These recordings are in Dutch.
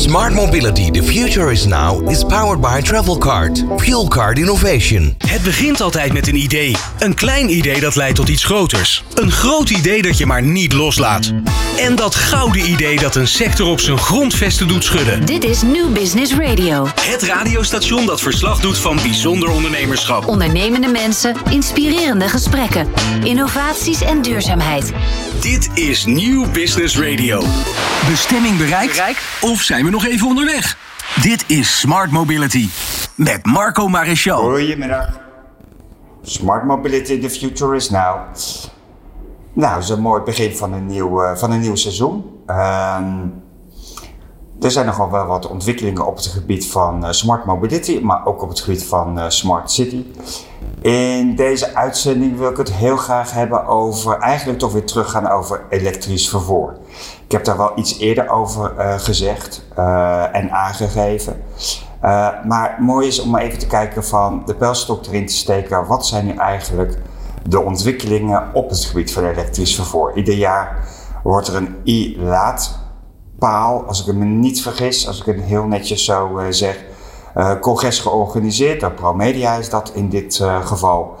Smart mobility, the future is now, is powered by Travelcard. Fuel card innovation. Het begint altijd met een idee. Een klein idee dat leidt tot iets groters. Een groot idee dat je maar niet loslaat. En dat gouden idee dat een sector op zijn grondvesten doet schudden. Dit is New Business Radio. Het radiostation dat verslag doet van bijzonder ondernemerschap. Ondernemende mensen, inspirerende gesprekken, innovaties en duurzaamheid. Dit is New Business Radio. Bestemming bereikt? Of zijn we nog even onderweg? Dit is Smart Mobility met Marco Maréchal. Goedemiddag. Smart Mobility, the future is now. Nou, zo'n mooi begin van een nieuw, eh, van een nieuw seizoen. Ehm, er zijn nogal wel wat ontwikkelingen op het gebied van eh, smart mobility, maar ook op het gebied van eh, smart city. In deze uitzending wil ik het heel graag hebben over, eigenlijk toch weer teruggaan over elektrisch vervoer. Ik heb daar wel iets eerder over eh, gezegd en aangegeven. Maar mooi is om even te kijken van de pijlstok erin te steken. Wat zijn nu eigenlijk de ontwikkelingen op het gebied van elektrisch vervoer? Ieder jaar wordt er een i-laadpaal, als ik me niet vergis, als ik het heel netjes zo zeg, uh, congres georganiseerd. Door ProMedia is dat in dit uh, geval.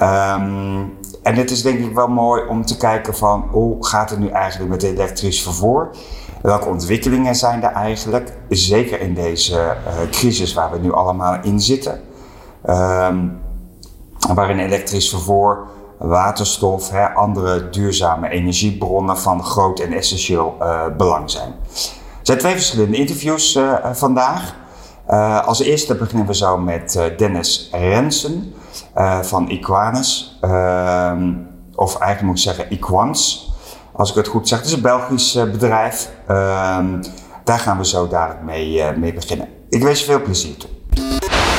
Um, en het is denk ik wel mooi om te kijken van hoe gaat het nu eigenlijk met elektrisch vervoer? Welke ontwikkelingen zijn er eigenlijk? Zeker in deze crisis waar we nu allemaal in zitten. Um, waarin elektrisch vervoer, waterstof, hè, andere duurzame energiebronnen van groot en essentieel belang zijn. Er zijn twee verschillende interviews vandaag. Uh, als eerste beginnen we zo met Dennis Rensen van Equanis. Ehm, of eigenlijk moet ik zeggen Equans, als ik het goed zeg. Het is een Belgisch bedrijf. Ehm, daar gaan we zo dadelijk mee, mee beginnen. Ik wens je veel plezier toe.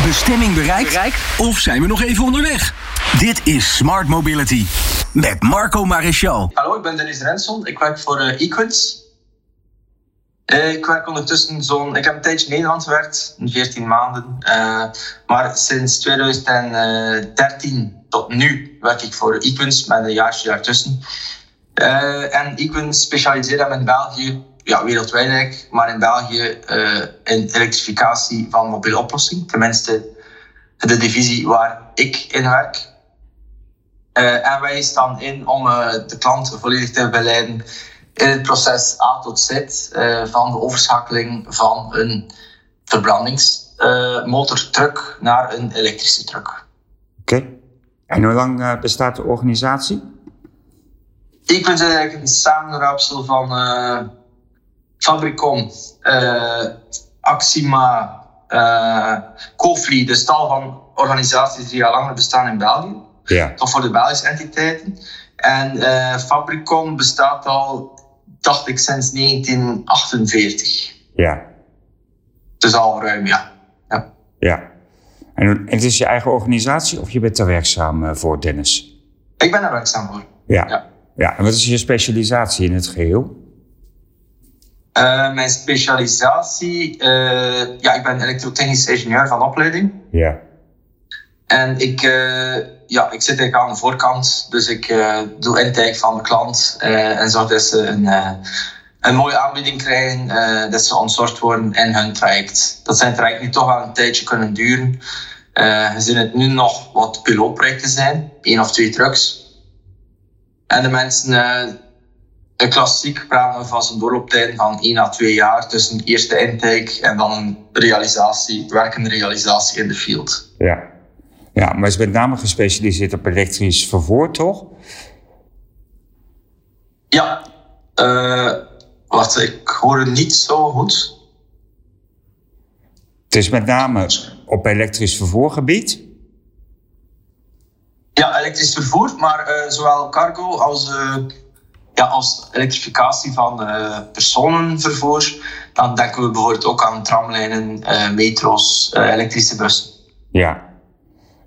Bestemming bereikt? bereikt? Of zijn we nog even onderweg? Dit is Smart Mobility met Marco Maréchal. Hallo, ik ben Dennis Renson. Ik werk voor Equans. Uh, ik werk ondertussen zo'n. Ik heb een tijdje in Nederland gewerkt, 14 maanden. Uh, maar sinds 2013 tot nu werk ik voor Equins met een jaartje daartussen. Uh, en Equins specialiseert in België, ja, wereldwijd eigenlijk, maar in België in elektrificatie van mobiele oplossingen. Tenminste, de divisie waar ik in werk. en wij staan in om de klant volledig te begeleiden in het proces A tot Z uh, van de overschakeling van een verbrandingsmotortruck naar een elektrische truck. Oké. Okay. En hoe lang uh, bestaat de organisatie? Ik ben eigenlijk een samenraapsel van Fabricom, Axima, Kofli, de stal van organisaties die al langer bestaan in België. Ja. Toch voor de Belgische entiteiten. En Fabricom bestaat al dacht ik sinds 1948. Ja. Dus al ruim, ja. Ja. ja. En het is je eigen organisatie of je bent er werkzaam eh, voor, Dennis? Ik ben er werkzaam voor. Ja. ja. ja. En wat is je specialisatie in het geheel? Uh, mijn specialisatie, uh, ja, ik ben elektrotechnisch ingenieur van opleiding. Ja. En ik, uh, ja, ik zit eigenlijk aan de voorkant, dus ik doe intake van de klant en zorg dat ze een, een mooie aanbieding krijgen, dat ze ontzorgd worden in hun traject. Dat zijn trajecten die toch al een tijdje kunnen duren. we zien het nu nog wat pilootprojecten zijn, één of twee trucks. En de mensen, klassiek praten van zijn doorlooptijden van 1 à 2 jaar tussen eerste intake en dan een realisatie, werkende realisatie in de field. Ja. Ja, maar is met name gespecialiseerd op elektrisch vervoer, toch? Ja. Uh, wacht, ik hoor het niet zo goed. Het is met name op elektrisch vervoergebied? Ja, elektrisch vervoer, maar uh, zowel cargo als, uh, ja, als elektrificatie van personenvervoer. Dan denken we bijvoorbeeld ook aan tramlijnen, metro's, elektrische bussen. Ja,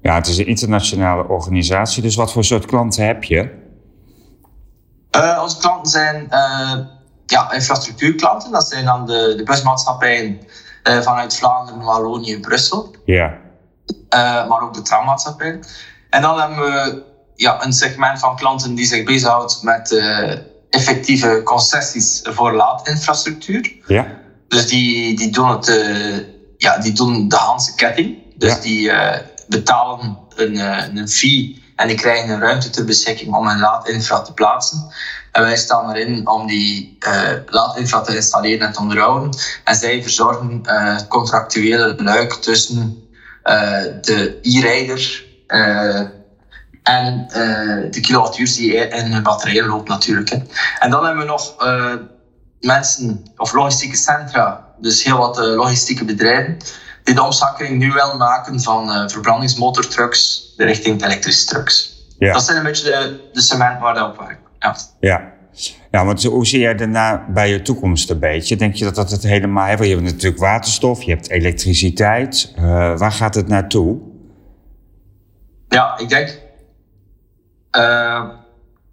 ja, het is een internationale organisatie. Dus wat voor soort klanten heb je? Onze klanten zijn ja, infrastructuurklanten. Dat zijn dan de, de busmaatschappijen vanuit Vlaanderen, Wallonië, Brussel. Ja. maar ook de trammaatschappijen. En dan hebben we ja, een segment van klanten die zich bezighoudt met effectieve concessies voor laadinfrastructuur. Ja. Dus die, die doen het, uh, ja, die doen de Hanse ketting. Dus Ja. die uh, betalen een, een fee en die krijgen een ruimte ter beschikking om hun laadinfra te plaatsen. En wij staan erin om die laadinfra te installeren en te onderhouden. En zij verzorgen het contractuele luik tussen de e-rijder en de kilowattuur die in hun batterijen loopt natuurlijk. Hè. En dan hebben we nog mensen of logistieke centra, dus heel wat logistieke bedrijven, die de omschakeling nu wel maken van verbrandingsmotortrucks richting elektrische trucks. Ja. Dat zijn een beetje de, de cement waar dat op werkt. Ja. Ja. Ja, want hoe zie jij daarna bij je toekomst een beetje? Denk je dat dat het helemaal... Hè? Je hebt natuurlijk waterstof, je hebt elektriciteit. Waar gaat het naartoe? Ja, ik denk... Uh,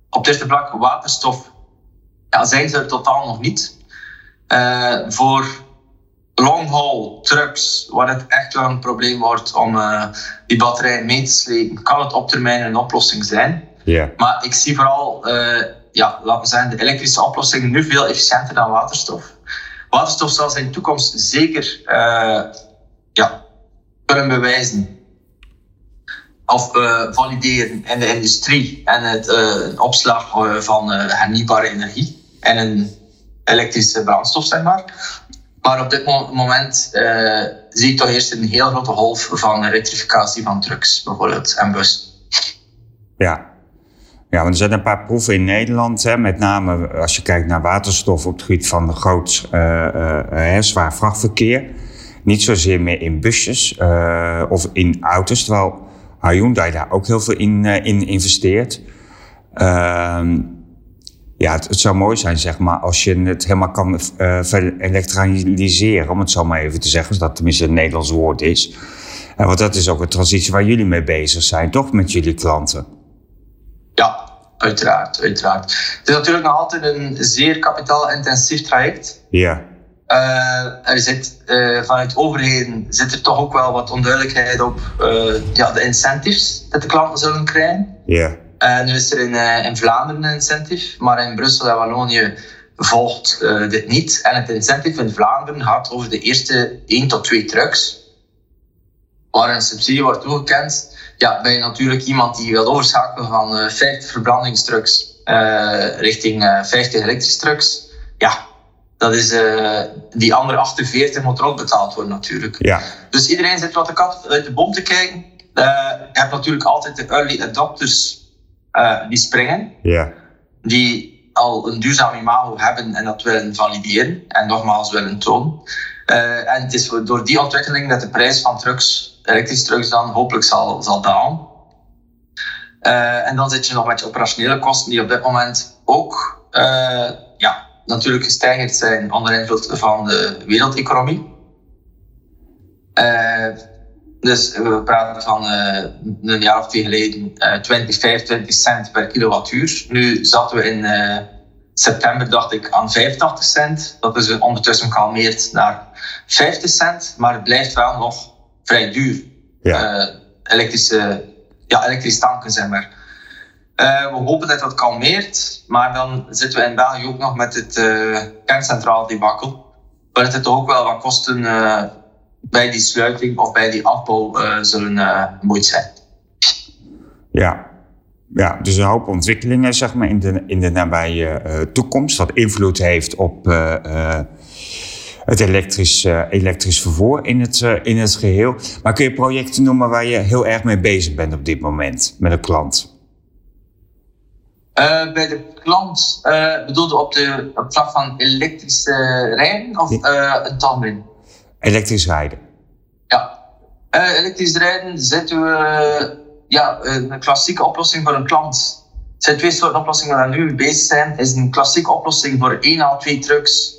op dit vlak waterstof ja, zijn ze er totaal nog niet. Uh, voor long-haul trucks, waar het echt wel een probleem wordt om uh, die batterij mee te slepen, kan het op termijn een oplossing zijn. Yeah. Maar ik zie vooral, ja, laten we zeggen, de elektrische oplossingen nu veel efficiënter dan waterstof. Waterstof zal zijn toekomst zeker ja, kunnen bewijzen of valideren in de industrie en het opslag van hernieuwbare energie en een elektrische brandstof, zeg maar. Maar op dit moment zie ik toch eerst een heel grote golf van elektrificatie van trucks, bijvoorbeeld, en bus. Ja. Ja, want er zijn een paar proeven in Nederland, hè, met name als je kijkt naar waterstof op het gebied van groot uh, uh, zwaar vrachtverkeer. Niet zozeer meer in busjes of in auto's, terwijl Hyundai daar ook heel veel in, in investeert. Ehm, ja, het, het, zou mooi zijn, zeg maar, als je het helemaal kan uh, elektraliseren, om het zo maar even te zeggen, als dat tenminste een Nederlands woord is. En want dat is ook een transitie waar jullie mee bezig zijn, toch, met jullie klanten? Ja, uiteraard, uiteraard. Het is natuurlijk nog altijd een zeer kapitaalintensief traject. Ja. Uh, er zit, uh, vanuit overheden zit er toch ook wel wat onduidelijkheid op ja, de incentives dat de klanten zullen krijgen. Ja. Nu is er in, in, Vlaanderen een incentive, maar in Brussel en Wallonië volgt dit niet. En het incentive in Vlaanderen gaat over de eerste 1 tot 2 trucks. Waar een subsidie wordt toegekend, ja, ben je natuurlijk iemand die wil overschakelen van 50 verbrandingstrucks richting 50 elektrische trucks. Ja, dat is, die andere 48 moet er ook betaald worden natuurlijk. Ja. Dus iedereen zit wat de kat uit de boom te kijken. je hebt natuurlijk altijd de early adopters uh, die springen, yeah. die al een duurzaam imago hebben en dat willen valideren en nogmaals willen tonen. Uh, en het is door die ontwikkeling dat de prijs van trucks, elektrische trucks dan hopelijk zal, zal dalen. Uh, en dan zit je nog met je operationele kosten die op dit moment ook ja, natuurlijk gestijgerd zijn onder invloed van de wereldeconomie. Dus we praten van uh, een jaar of twee geleden uh, 20, 25 cent per kilowattuur. Nu zaten we in uh, september, dacht ik, aan 85 cent. Dat is ondertussen gekalmeerd naar 50 cent, maar het blijft wel nog vrij duur. Ja. elektrische, ja, elektrische tanken, zeg maar. We hopen dat dat kalmeert, maar dan zitten we in België ook nog met het kerncentraal debakkel. Waar het ook wel wat kosten bij die sluiting of bij die afbouw uh, zullen uh, moeite zijn. Ja. ja, dus een hoop ontwikkelingen zeg maar, in, de, in de nabije uh, toekomst. Dat invloed heeft op het elektrisch, elektrisch vervoer in het, in het geheel. Maar kun je projecten noemen waar je heel erg mee bezig bent op dit moment met een klant? Bij de klant bedoelde op, de, op het vlak van elektrische rijden of ja. een tandwind? Elektrisch rijden. Ja, uh, elektrisch rijden zetten we ja, een klassieke oplossing voor een klant. Er zijn twee soorten oplossingen waar we nu mee bezig zijn. Is een klassieke oplossing voor één à twee trucks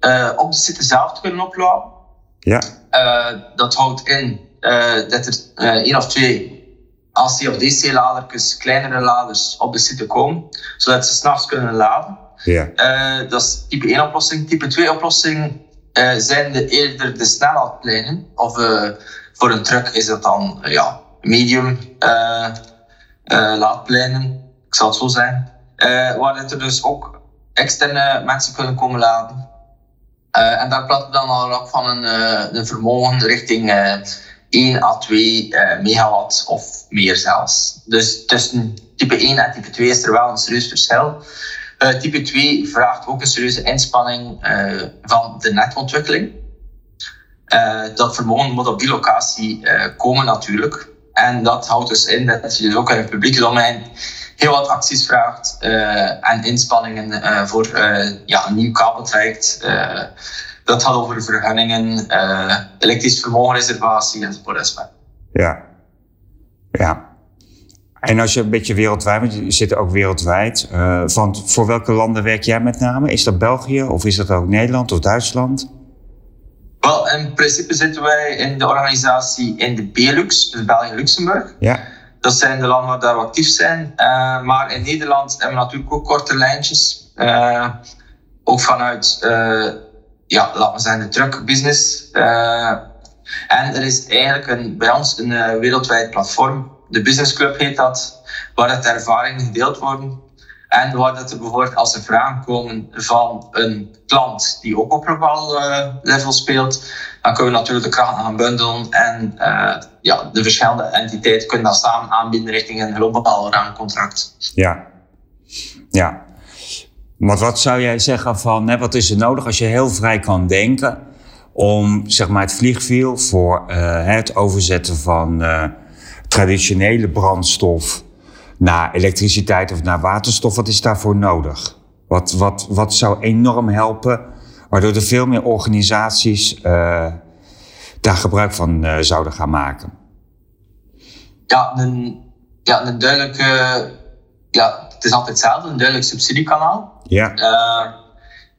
uh, op de site zelf te kunnen opladen. Ja. Uh, dat houdt in dat er één of twee AC of DC ladertjes, kleinere laders op de site komen, zodat ze s'nachts kunnen laden. Ja. dat is type 1 oplossing. Type 2 oplossing uh, zijn de eerder de snelheidspleinen. Of uh, voor een truck is dat dan ja, medium laadpleinen. Ik zal het zo zijn. waar er dus ook externe mensen kunnen komen laden. En daar praten we dan al op van een, een vermogen richting 1 à 2 megawatt of meer zelfs. Dus tussen type 1 en type 2 is er wel een serieus verschil. type 2 vraagt ook een serieuze inspanning van de netontwikkeling. dat vermogen moet op die locatie komen natuurlijk. En dat houdt dus in dat je dus ook in het publieke domein heel wat acties vraagt en inspanningen voor ja, een nieuw kabeltraject. Dat gaat over vergunningen, elektrisch vermogenreservatie enzovoort. Ja, ja. En als je een beetje wereldwijd, want je zit ook wereldwijd, van, voor welke landen werk jij met name? Is dat België of is dat ook Nederland of Duitsland? Wel, in principe zitten wij in de organisatie in de Benelux, dus België-Luxemburg. Ja. Dat zijn de landen waar we actief zijn. Uh, maar in Nederland hebben we natuurlijk ook korte lijntjes. Uh, ook vanuit, uh, ja, laten we zeggen, de truckbusiness. en er is eigenlijk een, bij ons een wereldwijd platform. De Business Club heet dat. Waar ervaringen gedeeld worden. En waar dat er bijvoorbeeld als er vragen komen van een klant die ook op een bepaald level speelt, dan kunnen we natuurlijk de krachten gaan bundelen en ja, de verschillende entiteiten kunnen dan samen aanbieden richting een globaal raamcontract. Ja, ja. Maar wat zou jij zeggen van, hè, wat is er nodig als je heel vrij kan denken om zeg maar, het vliegwiel voor uh, het overzetten van uh, traditionele brandstof naar elektriciteit of naar waterstof, wat is daarvoor nodig? Wat, wat, wat zou enorm helpen Waardoor er veel meer organisaties uh, daar gebruik van zouden gaan maken. Ja, een, ja, een duidelijke. Ja, het is altijd hetzelfde, een duidelijk subsidiekanaal. Ja. Uh,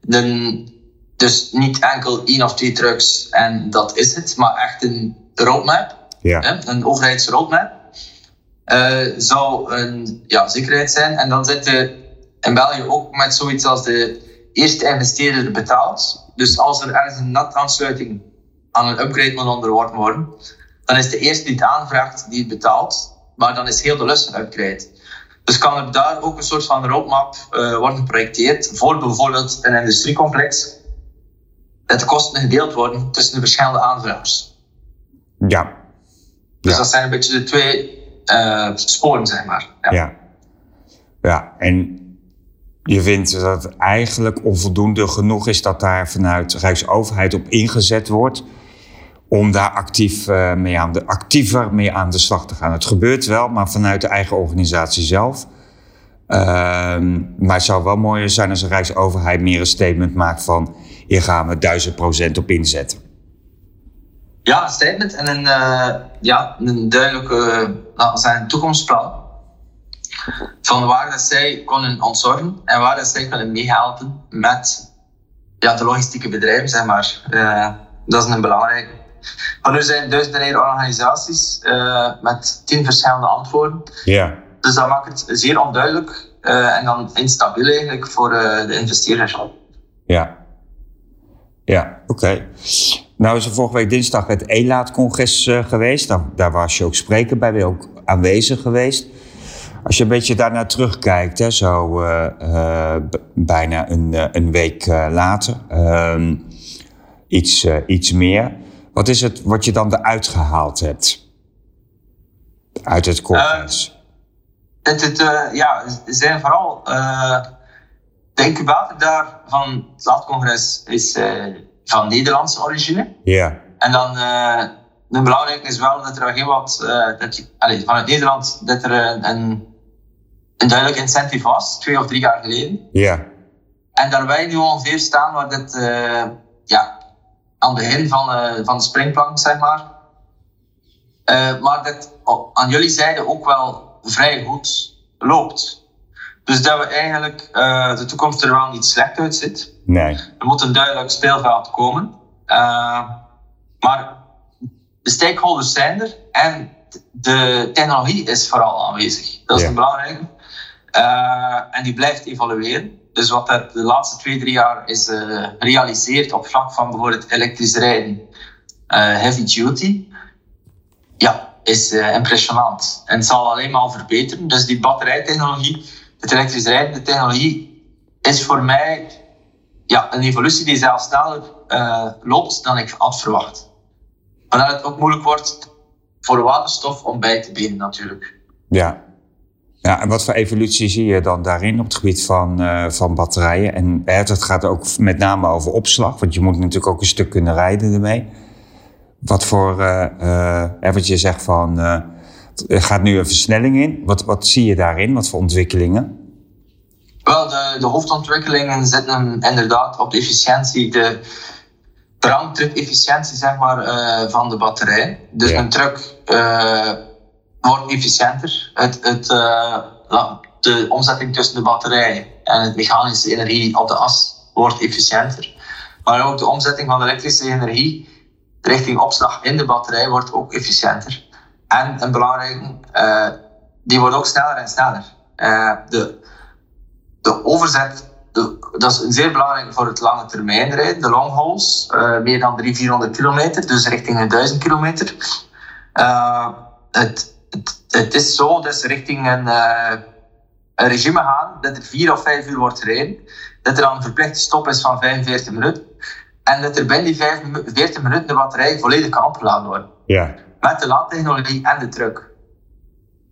een, dus niet enkel één of twee trucks en dat is het, maar echt een roadmap. Ja. Hè, een overheidsroadmap. Uh, zou een ja, zekerheid zijn. En dan zitten in België ook met zoiets als de eerste investeerder betaalt. Dus als er ergens een netaansluiting aan een upgrade moet onderworpen worden, dan is de eerste die het aanvraagt die het betaalt, maar dan is heel de lust een upgrade. Dus kan er daar ook een soort van roadmap uh, worden geprojecteerd voor bijvoorbeeld een industriecomplex, dat de kosten gedeeld worden tussen de verschillende aanvragers. Ja. Dus ja. dat zijn een beetje de twee uh, sporen, zeg maar. Ja. ja. ja. en je vindt dat het eigenlijk onvoldoende genoeg is dat daar vanuit de Rijksoverheid op ingezet wordt om daar actief, uh, mee aan de, actiever mee aan de slag te gaan. Het gebeurt wel, maar vanuit de eigen organisatie zelf. Uh, maar het zou wel mooier zijn als de Rijksoverheid meer een statement maakt van hier gaan we duizend procent op inzetten. Ja, een statement en een, uh, ja, een duidelijke uh, zijn toekomstplan van waar dat zij kunnen ontzorgen en waar dat zij kunnen meehelpen met ja, de logistieke bedrijven, zeg maar. Dat is een belangrijke. Maar er zijn duizenden organisaties uh, met tien verschillende antwoorden. Ja. Dus dat maakt het zeer onduidelijk uh, en dan instabiel eigenlijk voor de investeerders. Ja. Ja, oké. Okay. Nou is er vorige week dinsdag het ELAAT-congres geweest. Daar, daar was je ook spreker bij, ben je ook aanwezig geweest. Als je een beetje daarnaar terugkijkt, hè, zo uh, uh, bijna een, een week later, ehm, iets, iets meer. Wat is het wat je dan eruit gehaald hebt? Uit het congres? het, het, ja, zijn vooral de incubator daar van het laatcongres is van Nederlandse origine. Ja. En dan het belangrijke is wel dat er heel wat, uh, dat, allez, vanuit Nederland, dat er een, duidelijk incentive was, twee of drie jaar geleden. Ja. En daar wij nu ongeveer staan waar dit, uh, ja, aan het begin van, uh, van de springplank, zeg maar. maar dat aan jullie zijde ook wel vrij goed loopt. Dus dat we eigenlijk de toekomst er wel niet slecht uitziet. Nee. Er moet een duidelijk speelveld komen. maar de stakeholders zijn er en de technologie is vooral aanwezig. Dat is ja. een belangrijke. Uh, en die blijft evolueren. Dus wat er de laatste twee, drie jaar is uh, gerealiseerd op vlak van bijvoorbeeld elektrisch rijden, uh, heavy duty, ja, is impressionant. En het zal alleen maar verbeteren. Dus die batterijtechnologie, het elektrisch rijden, de technologie is voor mij ja, een evolutie die zelfs sneller loopt dan ik had verwacht. Waardoor het ook moeilijk wordt voor waterstof om bij te benen natuurlijk. Ja. Ja, en wat voor evolutie zie je dan daarin op het gebied van, uh, van batterijen? En het gaat ook met name over opslag, want je moet natuurlijk ook een stuk kunnen rijden ermee. Wat voor, uh, wat je zegt van, er gaat nu een versnelling in. Wat, wat zie je daarin? Wat voor ontwikkelingen? Wel, de, de hoofdontwikkelingen zitten inderdaad op de efficiëntie, de brandtruk-efficiëntie zeg maar, uh, van de batterij. Dus een truck uh, wordt efficiënter. Het, het, uh, de omzetting tussen de batterij en het mechanische energie op de as wordt efficiënter. Maar ook de omzetting van de elektrische energie richting opslag in de batterij wordt ook efficiënter. En een belangrijke, die wordt ook sneller en sneller. de de overzet, de, dat is zeer belangrijk voor het lange termijn rijden, de long hauls, meer dan 300, 400 kilometer, dus richting de 1000 kilometer. Het, het, het, is zo, dus richting een, uh, een regime gaan, dat er 4 of 5 uur wordt gereden, dat er dan een verplichte stop is van 45 minuten, en dat er binnen die 45 minuten de batterij volledig kan opgeladen worden. Ja. Met de laadtechnologie en de truck.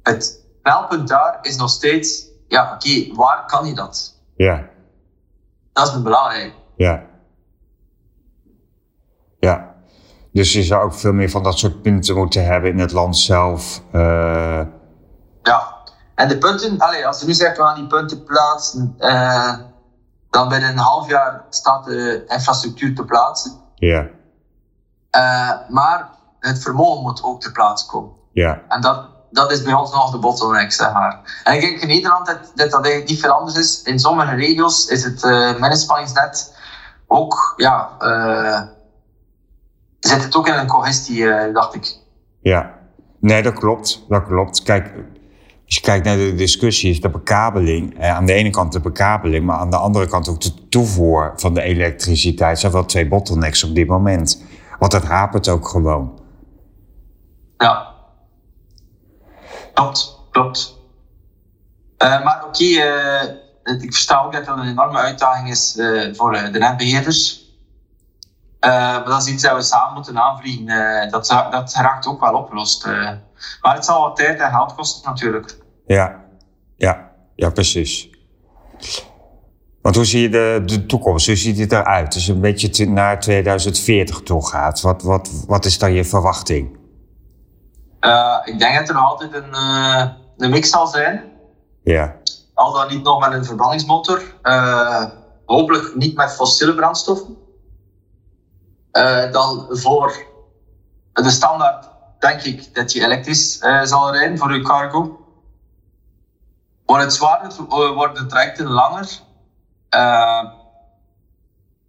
Het knelpunt daar is nog steeds ja, oké, waar kan je dat? Ja. Dat is belangrijk. Ja. Ja. Dus je zou ook veel meer van dat soort punten moeten hebben in het land zelf. Uh... Ja. En de punten, allez, als je nu zegt we gaan die punten plaatsen, uh, dan binnen een half jaar staat de infrastructuur te plaatsen. Ja. Uh, maar het vermogen moet ook ter plaatse komen. Ja. En dat, dat is bij ons nog de bottleneck, zeg maar. En ik denk in Nederland dat dat, dat eigenlijk niet veel anders is. In sommige regio's is het uh, management ook, ja, zit het ook in een congestie, uh, dacht ik. Ja, nee, dat klopt. Dat klopt. Kijk, als je kijkt naar de discussie, is de bekabeling. Eh, aan de ene kant de bekabeling, maar aan de andere kant ook de toevoer van de elektriciteit. zijn wel twee bottlenecks op dit moment. Want dat hapert ook gewoon. Ja, Klopt, klopt. Uh, maar oké, okay, uh, ik versta ook dat dat een enorme uitdaging is uh, voor de netbeheerders. Maar dat is iets dat we samen moeten aanvliegen. dat, dat raakt ook wel opgelost. maar het zal wat tijd en geld kosten natuurlijk. Ja, ja, ja precies. Want hoe zie je de, de toekomst? Hoe ziet het eruit? Als je een beetje naar 2040 toe gaat, wat, wat, wat is dan je verwachting? Uh, ik denk dat er nog altijd een, uh, een mix zal zijn. Ja. Al dan niet nog met een verbrandingsmotor. Uh, hopelijk niet met fossiele brandstoffen. Dan voor de standaard denk ik dat je elektrisch zal rijden voor je cargo. Wordt het zwaarder, worden de trajecten langer.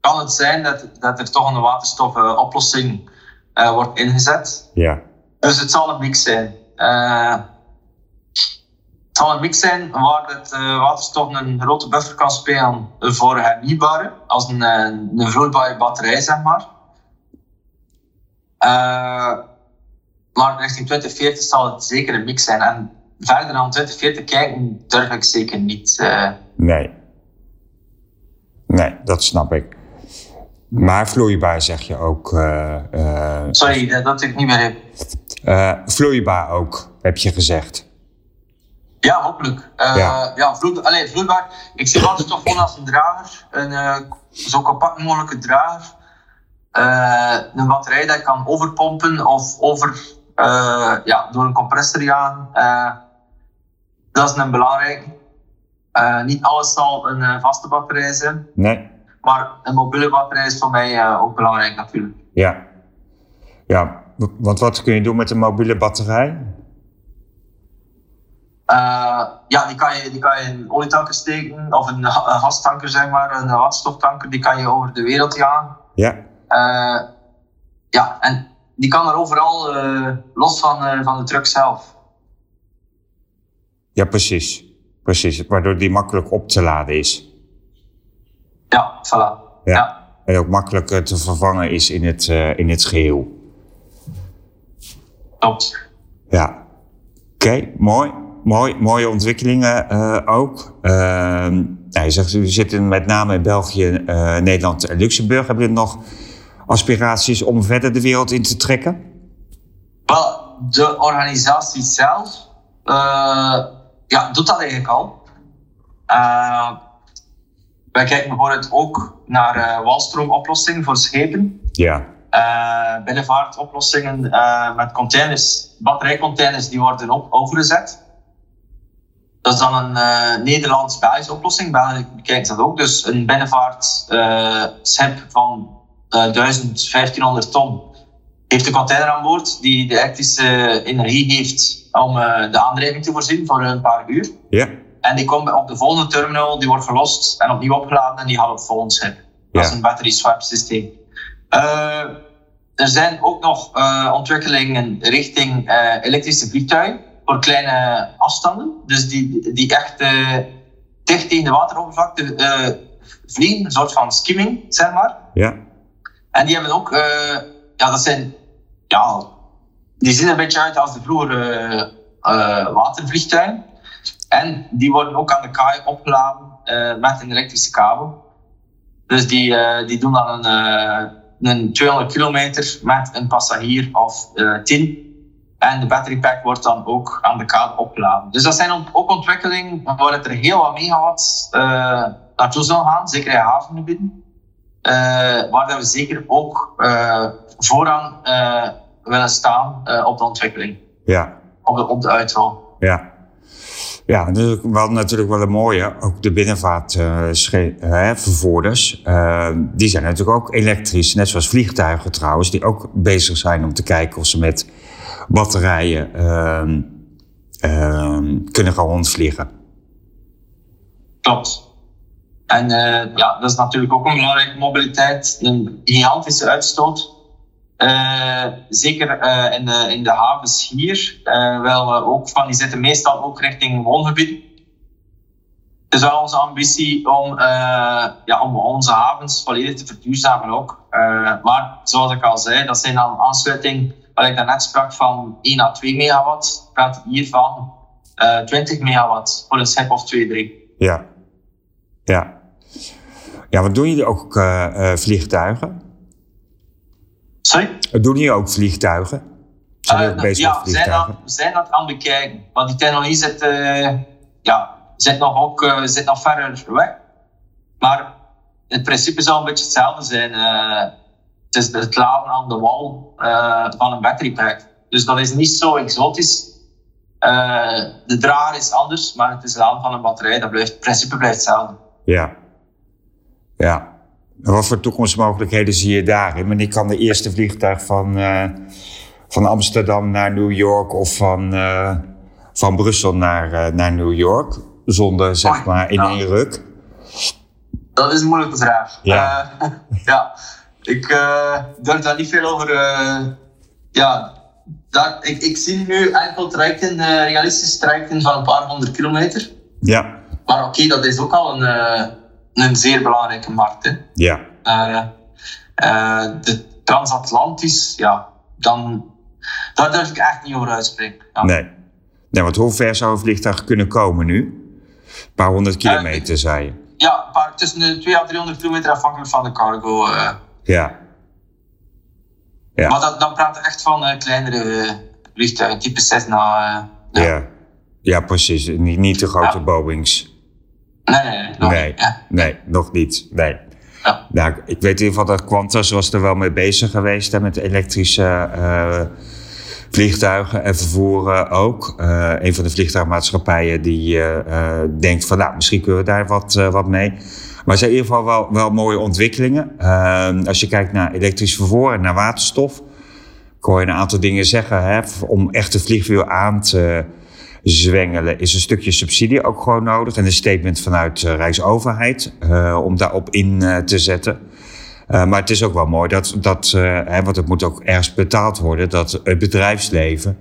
kan het zijn dat, dat er toch een waterstofoplossing wordt ingezet. Ja. Dus het zal een mix zijn. Het zal een mix zijn waar het uh, waterstof een grote buffer kan spelen voor hernieuwbare, als een, een vloeibare batterij, zeg maar. Uh, maar richting 2040 zal het zeker een mix zijn. En verder dan 2040 kijken durf ik zeker niet. Nee. Nee, dat snap ik. Maar vloeibaar zeg je ook. Sorry, dat, dat ik niet meer heb. Uh, vloeibaar ook, heb je gezegd. Ja, hopelijk. Ja, ja vloe Allee, vloeibaar. Ik zie altijd toch gewoon als een drager, een zo compact mogelijke drager. Een batterij dat kan overpompen of over, ja, door een compressor gaan. dat is een belangrijke. niet alles zal een vaste batterij zijn. Nee. Maar een mobiele batterij is voor mij ook belangrijk natuurlijk. Ja. Ja, want wat kun je doen met een mobiele batterij? Uh, ja, die kan, je, die kan je in olietanker steken, of een, een gastanker, zeg maar, een waterstoftanker, die kan je over de wereld gaan. Ja. Uh, ja, en die kan er overal, uh, los van, van de truck zelf. Ja, precies. Precies, waardoor die makkelijk op te laden is. Ja, voilà. Ja. ja. En ook makkelijk te vervangen is in het, in het geheel. Klopt. Ja. Oké, mooi. mooi, mooie ontwikkelingen uh, ook. Uh, nou, je zegt, we zitten met name in België, uh, Nederland en Luxemburg. Hebben jullie nog aspiraties om verder de wereld in te trekken? Wel, de organisatie zelf ja, doet dat eigenlijk al. wij kijken bijvoorbeeld ook naar walstroomoplossingen voor schepen. Ja. binnenvaartoplossingen met containers, batterijcontainers, die worden op, overgezet. Dat is dan een uh, Nederlands-Belgische oplossing. België bekijkt dat ook. Dus een binnenvaartschip uh, van uh, 1500 ton heeft een container aan boord die de elektrische energie heeft om uh, de aandrijving te voorzien voor een paar uur. Ja. En die komt op de volgende terminal, die wordt verlost en opnieuw opgeladen en die gaat op het volgende schip. Dat is een battery swap systeem. Uh, er zijn ook nog ontwikkelingen richting elektrische vliegtuigen voor kleine afstanden. Dus die, die echt dicht tegen de wateroppervlakte vliegen, een soort van skimming, zeg maar. Ja. En die hebben ook, uh, ja, dat zijn, ja, die zien een beetje uit als de vroegere watervliegtuigen. En die worden ook aan de kaai opgeladen met een elektrische kabel. Dus die, die doen dan een, een 200 kilometer met een passagier of 10. En de battery pack wordt dan ook aan de kade opgeladen. Dus dat zijn ook ontwikkelingen waar het er heel wat megawatts uh, naartoe zal gaan, zeker in havengebieden. Uh, waar dat we zeker ook uh, vooraan willen staan op de ontwikkeling. Ja. Op de, op de uitrol. Ja. Ja, dus wel natuurlijk wel een mooie. Ook de binnenvaartvervoerders. Uh, die zijn natuurlijk ook elektrisch. Net zoals vliegtuigen trouwens. Die ook bezig zijn om te kijken of ze met batterijen uh, uh, kunnen gaan rondvliegen. Klopt. En uh, ja, dat is natuurlijk ook een belangrijke mobiliteit. Een gigantische uitstoot. Uh, zeker uh, in, de, in de havens hier. wel, ook van, die zitten meestal ook richting woongebieden. Het is wel onze ambitie om, ja, om onze havens volledig te verduurzamen ook. maar zoals ik al zei, dat zijn dan aansluiting wat ik daarnet sprak van 1 à 2 megawatt, praat hier van uh, 20 megawatt voor een schip of 2, 3. Ja. Ja. Ja, wat doen jullie ook uh, uh, vliegtuigen? Sorry? Doen jullie ook vliegtuigen? Zijn uh, bezig ja, we zijn, dat, zijn dat aan het bekijken. Want die technologie zit, ja, zit, nog, ook, zit nog verder weg. Maar het principe zal een beetje hetzelfde zijn het is het laden aan de wal van een battery pack. Dus dat is niet zo exotisch. Uh, de drager is anders, maar het is laden van een batterij. Dat blijft, het principe blijft hetzelfde. Ja. Ja. wat voor toekomstmogelijkheden zie je daarin? Wanneer kan de eerste vliegtuig van, uh, van Amsterdam naar New York of van, van Brussel naar, naar New York? Zonder zeg maar in één ruk? Dat is een moeilijke vraag. Ja. ja. Ik durf daar niet veel over. Ja, ik, ik zie nu enkel trajecten, realistische trajecten van een paar honderd kilometer. Ja. Maar oké, okay, dat is ook al een, een zeer belangrijke markt. Hè. Ja. de transatlantisch, ja, dan, daar durf ik echt niet over uitspreken. Ja. Nee. nee, want hoe ver zou een vliegtuig kunnen komen nu? Een paar honderd kilometer, zei je. Ja, paar, tussen de 200 à 300 kilometer afhankelijk van de cargo. Ja. ja. Maar dat, dan praten we echt van uh, kleinere vliegtuigen, type Cessna. Uh, ja. ja. precies. Niet, niet de grote ja. Boeings. Nee. Nog nee, niet, ja. nee, nog niet. Nee. Ja. Nou, ik weet in ieder geval dat Qantas was er wel mee bezig geweest hè, met elektrische uh, vliegtuigen en vervoeren ook. Uh, een van de vliegtuigmaatschappijen die uh, denkt van nou, misschien kunnen we daar wat, wat mee. Maar het zijn in ieder geval wel, wel mooie ontwikkelingen. Als je kijkt naar elektrisch vervoer en naar waterstof, kan je een aantal dingen zeggen. Hè? Om echt het vliegwiel aan te zwengelen, is een stukje subsidie ook gewoon nodig. En een statement vanuit de Rijksoverheid uh, om daarop in uh, te zetten. Maar het is ook wel mooi dat, dat hè, want het moet ook ergens betaald worden, dat het bedrijfsleven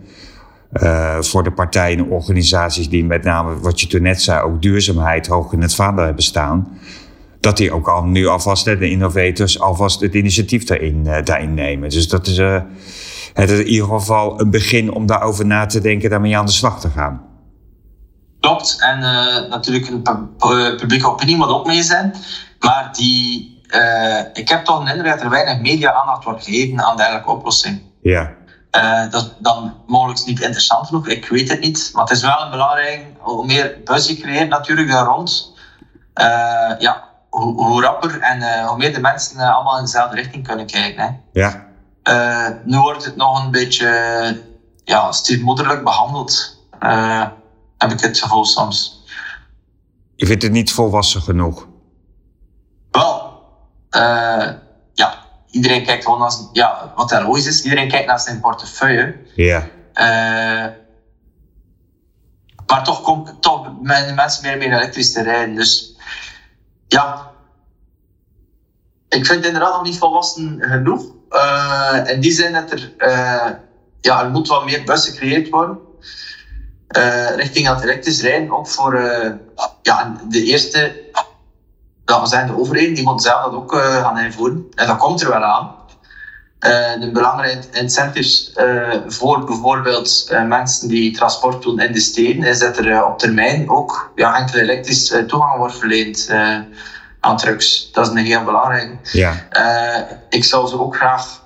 voor de partijen en organisaties die met name, wat je toen net zei, ook duurzaamheid hoog in het vaandel hebben staan dat die ook al nu alvast, de innovators, alvast het initiatief daarin, daarin nemen. Dus dat is, het is in ieder geval een begin om daarover na te denken, daarmee aan de slag te gaan. Klopt. En uh, natuurlijk een publieke opinie moet ook mee zijn. Maar die, uh, ik heb toch een indruk dat er weinig media-aandacht wordt gegeven aan dergelijke oplossing. Ja. Uh, dat is dan mogelijk niet interessant genoeg, ik weet het niet. Maar het is wel een belangrijk, hoe meer buzz je creëert natuurlijk daar rond, ja, hoe, hoe, rapper en hoe meer de mensen allemaal in dezelfde richting kunnen kijken. Hè. Ja. Nu wordt het nog een beetje ja, stiefmoederlijk behandeld heb ik het gevoel soms. Je vindt het niet volwassen genoeg? Wel, uh, ja, iedereen kijkt gewoon naar ja, wat er logisch is. Iedereen kijkt naar zijn portefeuille. Ja. Maar toch komt toch mensen meer met elektrisch te rijden. Dus ja, ik vind het inderdaad nog niet volwassen genoeg. Uh, in die zin dat er, ja, er moet wat meer bussen gecreëerd worden. Uh, richting het elektrisch rijden. Ook voor ja, de eerste, dat we zijn de overheden, die moeten zelf dat ook gaan invoeren. En dat komt er wel aan. de belangrijke incentives voor bijvoorbeeld mensen die transport doen in de steden, is dat er op termijn ook ja, enkel elektrisch toegang wordt verleend aan trucks. Dat is een heel belangrijk. Ja. ik zou ze ook graag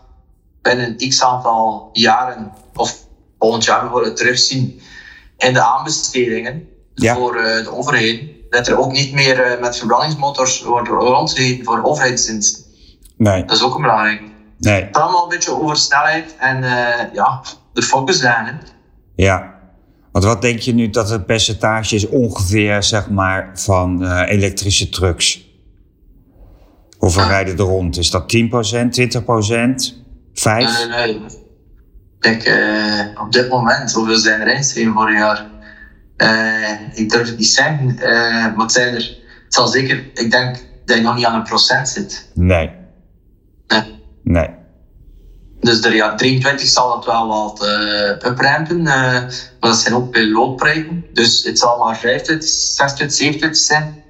binnen x aantal jaren, of volgend jaar bijvoorbeeld, terugzien en de aanbestedingen voor uh, de overheden. Dat er ook niet meer uh, met verbrandingsmotors wordt rondgereden voor overheidsdiensten. Nee. Dat is ook belangrijk. Nee. Het allemaal een beetje over snelheid en ja, de focus zijn. Ja. Want wat denk je nu dat het percentage is ongeveer zeg maar, van elektrische trucks? Hoeveel ah. rijden er rond? Is dat 10%, 20%, 5%? Nee, nee, nee. Kijk, uh, op dit moment, hoeveel zijn er inschreven voor een jaar? Uh, ik durf het niet zeggen, uh, maar het zijn er, het zal zeker, ik denk dat je nog niet aan een procent zit. Nee. Nee. Nee. Dus er ja, 23 zal het wel wat uh, uprampen, maar dat zijn ook pilootprojecten. Dus het zal maar 25, 26, 27 zijn.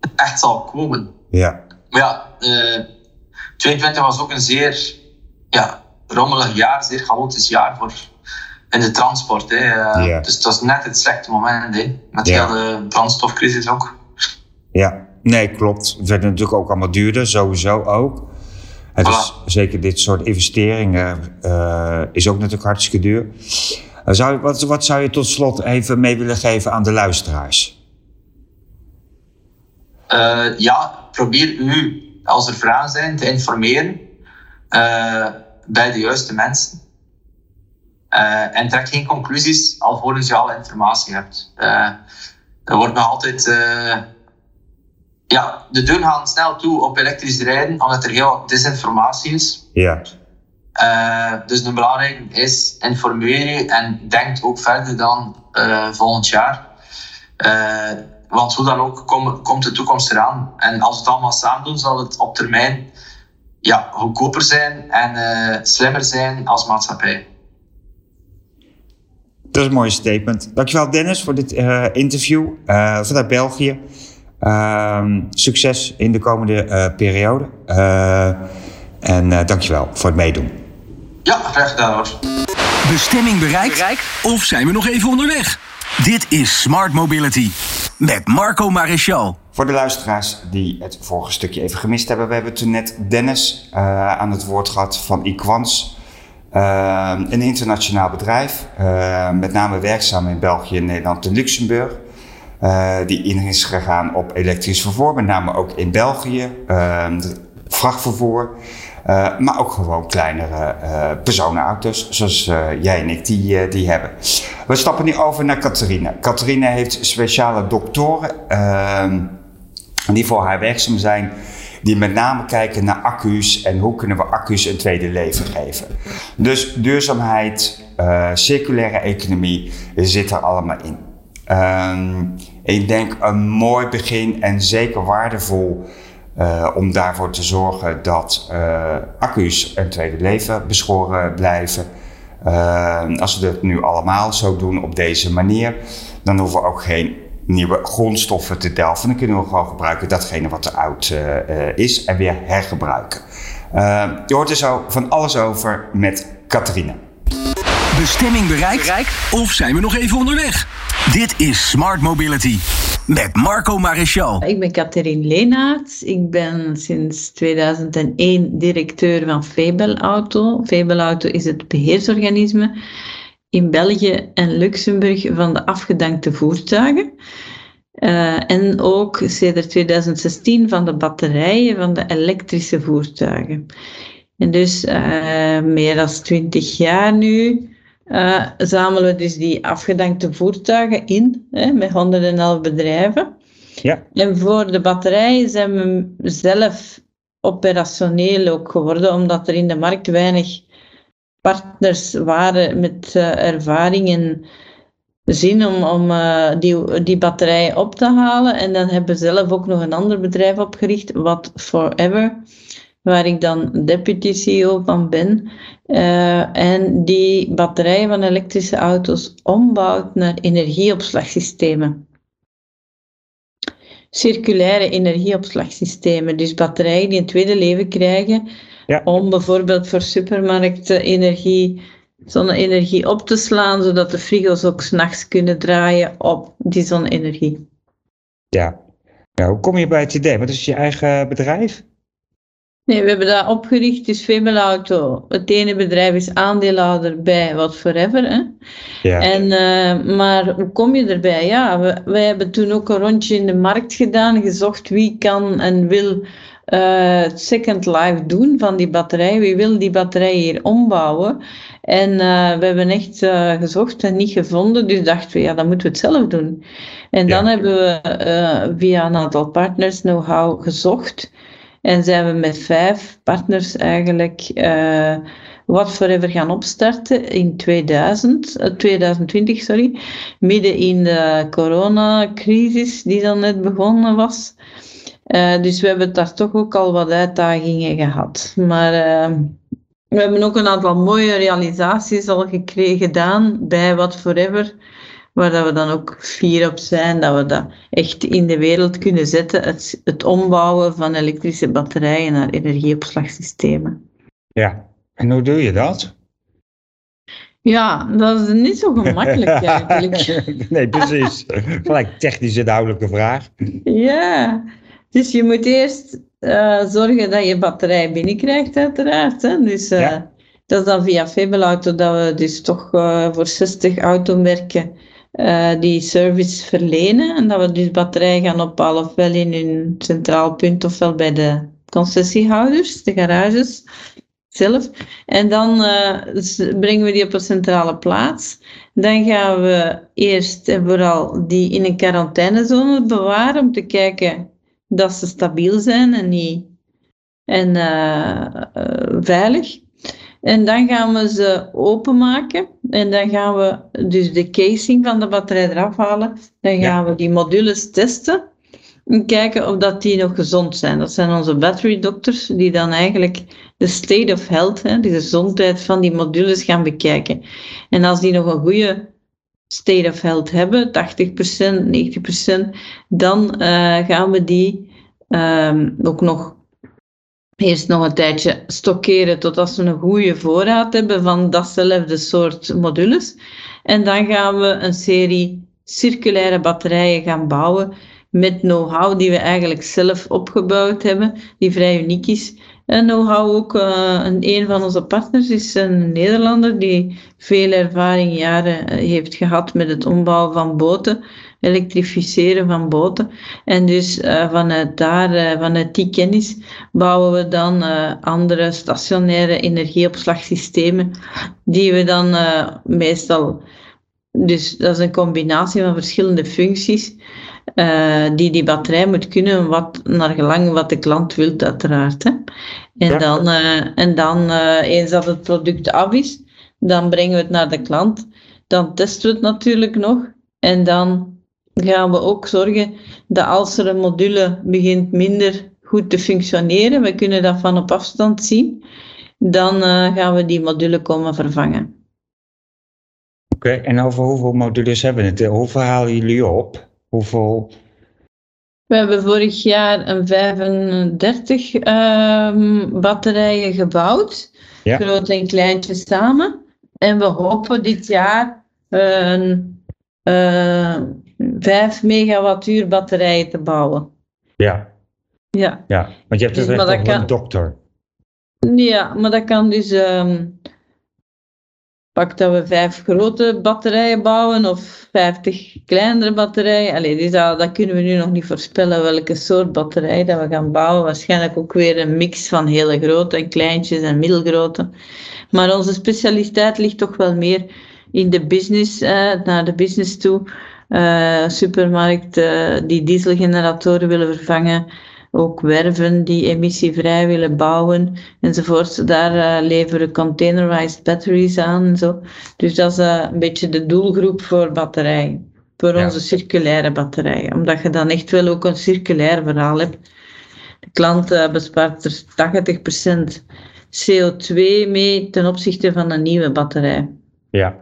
Het echt zal komen. Ja. Maar ja, 22 was ook een zeer ja, rommelig jaar, zeer chaotisch jaar voor in de transport. Hè. Uh, Dus het was net het slechte moment, hè. met de brandstofcrisis ook. Ja, nee, klopt. Het werd natuurlijk ook allemaal duurder, sowieso ook. Het is, zeker dit soort investeringen uh, is ook natuurlijk hartstikke duur. Uh, zou, wat, wat zou je tot slot even mee willen geven aan de luisteraars? Ja, probeer u, als er vragen zijn, te informeren bij de juiste mensen. Uh, en trek geen conclusies alvorens je alle informatie hebt. Er wordt nog altijd. Ja, de deuren gaan snel toe op elektrisch rijden, omdat er heel wat disinformatie is. Ja. dus een belangrijke is informeer je en denk ook verder dan volgend jaar. Want hoe dan ook kom, komt de toekomst eraan. En als we het allemaal samen doen, zal het op termijn ja, goedkoper zijn en uh, slimmer zijn als maatschappij. Dat is een mooie statement. Dankjewel Dennis voor dit uh, interview uh, vanuit België. Ehm, succes in de komende periode. en dankjewel voor het meedoen. Ja, graag gedaan hoor. Bestemming bereikt? Bereik? Of zijn we nog even onderweg? Dit is Smart Mobility met Marco Maréchal. Voor de luisteraars die het vorige stukje even gemist hebben, we hebben toen net Dennis uh, aan het woord gehad van Equans. Uh, een internationaal bedrijf, uh, met name werkzaam in België, Nederland en Luxemburg. die in is gegaan op elektrisch vervoer, met name ook in België, vrachtvervoer. Uh, maar ook gewoon kleinere uh, personenauto's, zoals uh, jij en ik die, die hebben. We stappen nu over naar Catharine. Catharine heeft speciale doktoren ehm, die voor haar werkzaam zijn, die met name kijken naar accu's en hoe kunnen we accu's een tweede leven geven. Dus duurzaamheid, circulaire economie zit er allemaal in. Ehm, ik denk een mooi begin en zeker waardevol uh, om daarvoor te zorgen dat uh, accu's een tweede leven beschoren blijven. Uh, als we dat nu allemaal zo doen op deze manier, dan hoeven we ook geen nieuwe grondstoffen te delven. Dan kunnen we gewoon gebruiken datgene wat te oud is en weer hergebruiken. je hoort er zo van alles over met Catharine. Bestemming bereikt? Of zijn we nog even onderweg? Dit is Smart Mobility met Marco Maréchal. Ik ben Catherine Leenaerts. Ik ben sinds 2001 directeur van Febel Auto. Febel Auto is het beheersorganisme in België en Luxemburg van de afgedankte voertuigen. Uh, en ook sinds 2016 van de batterijen van de elektrische voertuigen. En dus uh, meer dan 20 jaar nu uh, zamelen we dus die afgedankte voertuigen in, hè, met 111 bedrijven. Ja. En voor de batterijen zijn we zelf operationeel ook geworden, omdat er in de markt weinig partners waren met uh, ervaring en zin om, om uh, die, die batterijen op te halen. En dan hebben we zelf ook nog een ander bedrijf opgericht, What Forever waar ik dan deputy CEO van ben. Uh, en die batterijen van elektrische auto's ombouwt naar energieopslagsystemen. Circulaire energieopslagsystemen, dus batterijen die een tweede leven krijgen ja. om bijvoorbeeld voor supermarkten energie, zonne-energie op te slaan, zodat de frigo's ook s'nachts kunnen draaien op die zonne-energie. Ja, nou, hoe kom je bij het idee? Wat is je eigen bedrijf? Nee, we hebben dat opgericht, dus Female Auto. Het ene bedrijf is aandeelhouder bij What Forever. Hè? Ja. En, uh, maar hoe kom je erbij? Ja, we, wij hebben toen ook een rondje in de markt gedaan, gezocht wie kan en wil uh, Second Life doen van die batterij. Wie wil die batterij hier ombouwen? En uh, we hebben echt gezocht en niet gevonden, dus dachten we, ja, dan moeten we het zelf doen. En ja. dan hebben we via een aantal partners know-how gezocht. En zijn we met vijf partners eigenlijk uh, What Forever gaan opstarten in 2000, uh, 2020, sorry, midden in de coronacrisis die dan net begonnen was. Uh, dus we hebben daar toch ook al wat uitdagingen gehad. Maar we hebben ook een aantal mooie realisaties al gekregen, gedaan bij What Forever waar dat we dan ook fier op zijn dat we dat echt in de wereld kunnen zetten, het, het ombouwen van elektrische batterijen naar energieopslagsystemen. Ja, en hoe doe je dat? Ja, dat is niet zo gemakkelijk eigenlijk. nee, precies. Gelijk technisch duidelijke vraag. Ja, dus je moet eerst uh, zorgen dat je batterij binnenkrijgt, uiteraard. Hè? Dus uh, ja. dat is dan via Febelauto dat we dus toch uh, voor 60 automerken uh, die service verlenen. En dat we dus batterijen gaan ophalen, ofwel in hun centraal punt, ofwel bij de concessiehouders, de garages zelf. En dan uh, brengen we die op een centrale plaats. Dan gaan we eerst en vooral die in een quarantainezone bewaren om te kijken dat ze stabiel zijn en, niet, en uh, veilig. En dan gaan we ze openmaken. En dan gaan we dus de casing van de batterij eraf halen. Dan gaan we die modules testen. En kijken of dat die nog gezond zijn. Dat zijn onze battery doctors die dan eigenlijk de state of health, hè, de gezondheid van die modules gaan bekijken. En als die nog een goede state of health hebben, 80%, 90%, dan uh, gaan we die um, ook nog eerst nog een tijdje stockeren totdat ze een goede voorraad hebben van datzelfde soort modules. En dan gaan we een serie circulaire batterijen gaan bouwen met know-how die we eigenlijk zelf opgebouwd hebben, die vrij uniek is. En know-how ook, uh, een van onze partners is een Nederlander die veel ervaring, jaren eh, heeft gehad met het ombouwen van boten elektrificeren van boten. En dus uh, vanuit daar, uh, vanuit die kennis, bouwen we dan uh, andere stationaire energieopslagsystemen, die we dan meestal, dus dat is een combinatie van verschillende functies, die die batterij moet kunnen, wat, naar gelang wat de klant wil, uiteraard. Hè. En, dan, en dan, eens dat het product af is, dan brengen we het naar de klant. Dan testen we het natuurlijk nog. En dan gaan we ook zorgen dat als er een module begint minder goed te functioneren, we kunnen dat van op afstand zien, dan uh, gaan we die module komen vervangen. Oké, okay, en over hoeveel modules hebben we het? Hoeveel halen jullie op? Hoeveel... We hebben vorig jaar een 35 uh, ehm, batterijen gebouwd, ja. groot en kleintje samen. En we hopen dit jaar een eh 5 megawattuur batterijen te bouwen. Ja, Ja. ja. Want je hebt Dus, over een dokter. Ja, maar dat kan dus. ehm pak dat we vijf grote batterijen bouwen of 50 kleinere batterijen. Allee, dus dat, dat kunnen we nu nog niet voorspellen welke soort batterij dat we gaan bouwen. Waarschijnlijk ook weer een mix van hele grote en kleintjes en middelgrote. Maar onze specialiteit ligt toch wel meer in de business, eh, naar de business toe. Eh supermarkt eh, die dieselgeneratoren willen vervangen ook werven die emissievrij willen bouwen enzovoort. Daar eh, leveren containerized batteries aan en zo. Dus dat is een beetje de doelgroep voor batterijen. Voor Ja. onze circulaire batterijen. Omdat je dan echt wel ook een circulair verhaal hebt. De klant bespaart er 80% CO2 mee ten opzichte van een nieuwe batterij. Ja.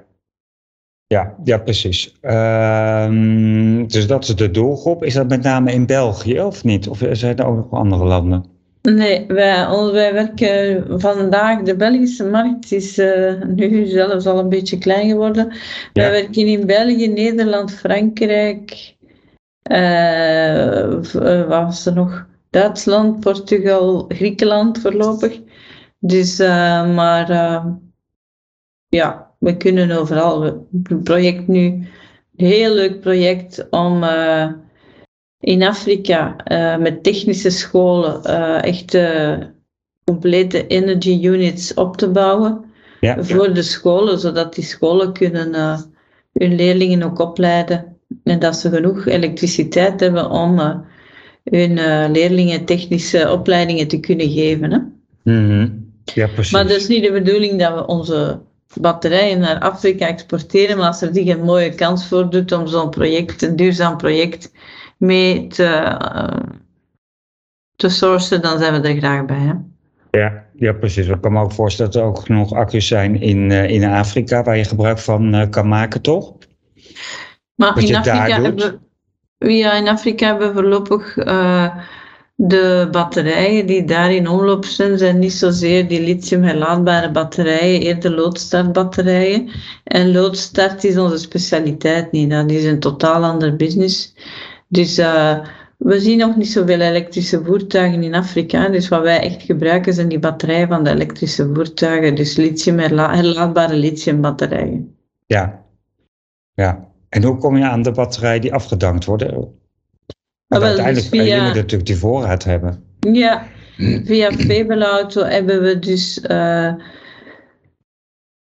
Ja, ja, precies. Ehm, dus dat is de doelgroep. Is dat met name in België of niet? Of zijn er ook nog andere landen? Nee, wij, wij werken vandaag, de Belgische markt is eh, nu zelfs al een beetje klein geworden. Wij werken in België, Nederland, Frankrijk, wat was er nog? Duitsland, Portugal, Griekenland voorlopig. Dus, maar ja, we kunnen overal. Het project nu, een heel leuk project om eh, in Afrika eh, met technische scholen eh, echt complete energy units op te bouwen Ja, voor de scholen, zodat die scholen kunnen hun leerlingen ook opleiden en dat ze genoeg elektriciteit hebben om hun leerlingen technische opleidingen te kunnen geven. Hè? Mhm. ja precies. Maar dat is niet de bedoeling dat we onze batterijen naar Afrika exporteren, maar als er zich een mooie kans voor doet om zo'n project, een duurzaam project, mee te, eh, te sourcen, dan zijn we er graag bij. Hè? Ja, ja, precies. Ik kan me ook voorstellen dat er ook genoeg accu's zijn in, eh, in Afrika waar je gebruik van eh, kan maken, toch? Maar Wat in Afrika, hebben, we- ja, in Afrika hebben we voorlopig de batterijen die daar in omloop zijn, zijn niet zozeer die lithium herlaadbare batterijen, eerder loodstartbatterijen. En loodstart is onze specialiteit niet, dat is een totaal ander business. Dus eh, we zien nog niet zoveel elektrische voertuigen in Afrika. Dus wat wij echt gebruiken zijn die batterijen van de elektrische voertuigen, dus lithium herla- herlaadbare lithiumbatterijen. Ja. Ja. En hoe kom je aan de batterij die afgedankt worden? Wel, uiteindelijk, dus je via- moet natuurlijk die voorraad hebben. Ja, via Febelauto hebben we dus. eh,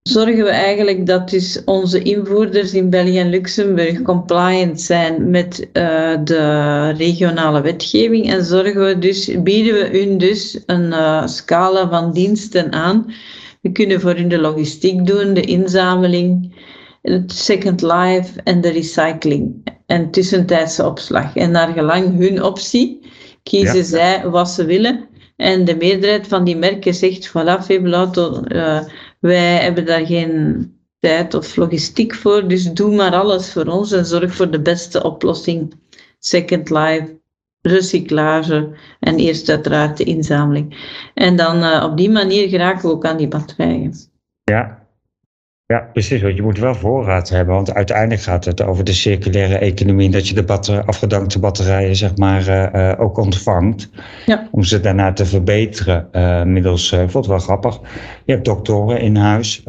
zorgen we eigenlijk dat dus onze invoerders in België en Luxemburg compliant zijn met eh, de regionale wetgeving. En zorgen we dus, bieden we hun dus een eh, scala van diensten aan. We kunnen voor hun de logistiek doen, de inzameling, het second life en de recycling. En tussentijdse opslag. En naar gelang hun optie kiezen Ja. zij wat ze willen. En de meerderheid van die merken zegt, voilà, Febelauto, eh, wij hebben daar geen tijd of logistiek voor, dus doe maar alles voor ons en zorg voor de beste oplossing. Second life, recyclage en eerst uiteraard de inzameling. En dan eh, op die manier geraken we ook aan die batterijen. Ja. Ja, precies. Want je moet wel voorraad hebben. Want uiteindelijk gaat het over de circulaire economie. Dat je de batter afgedankte batterijen zeg maar, eh, eh, ook ontvangt. Ja. Om ze daarna te verbeteren. eh, middels, ik vond het wel grappig. Je hebt doktoren in huis.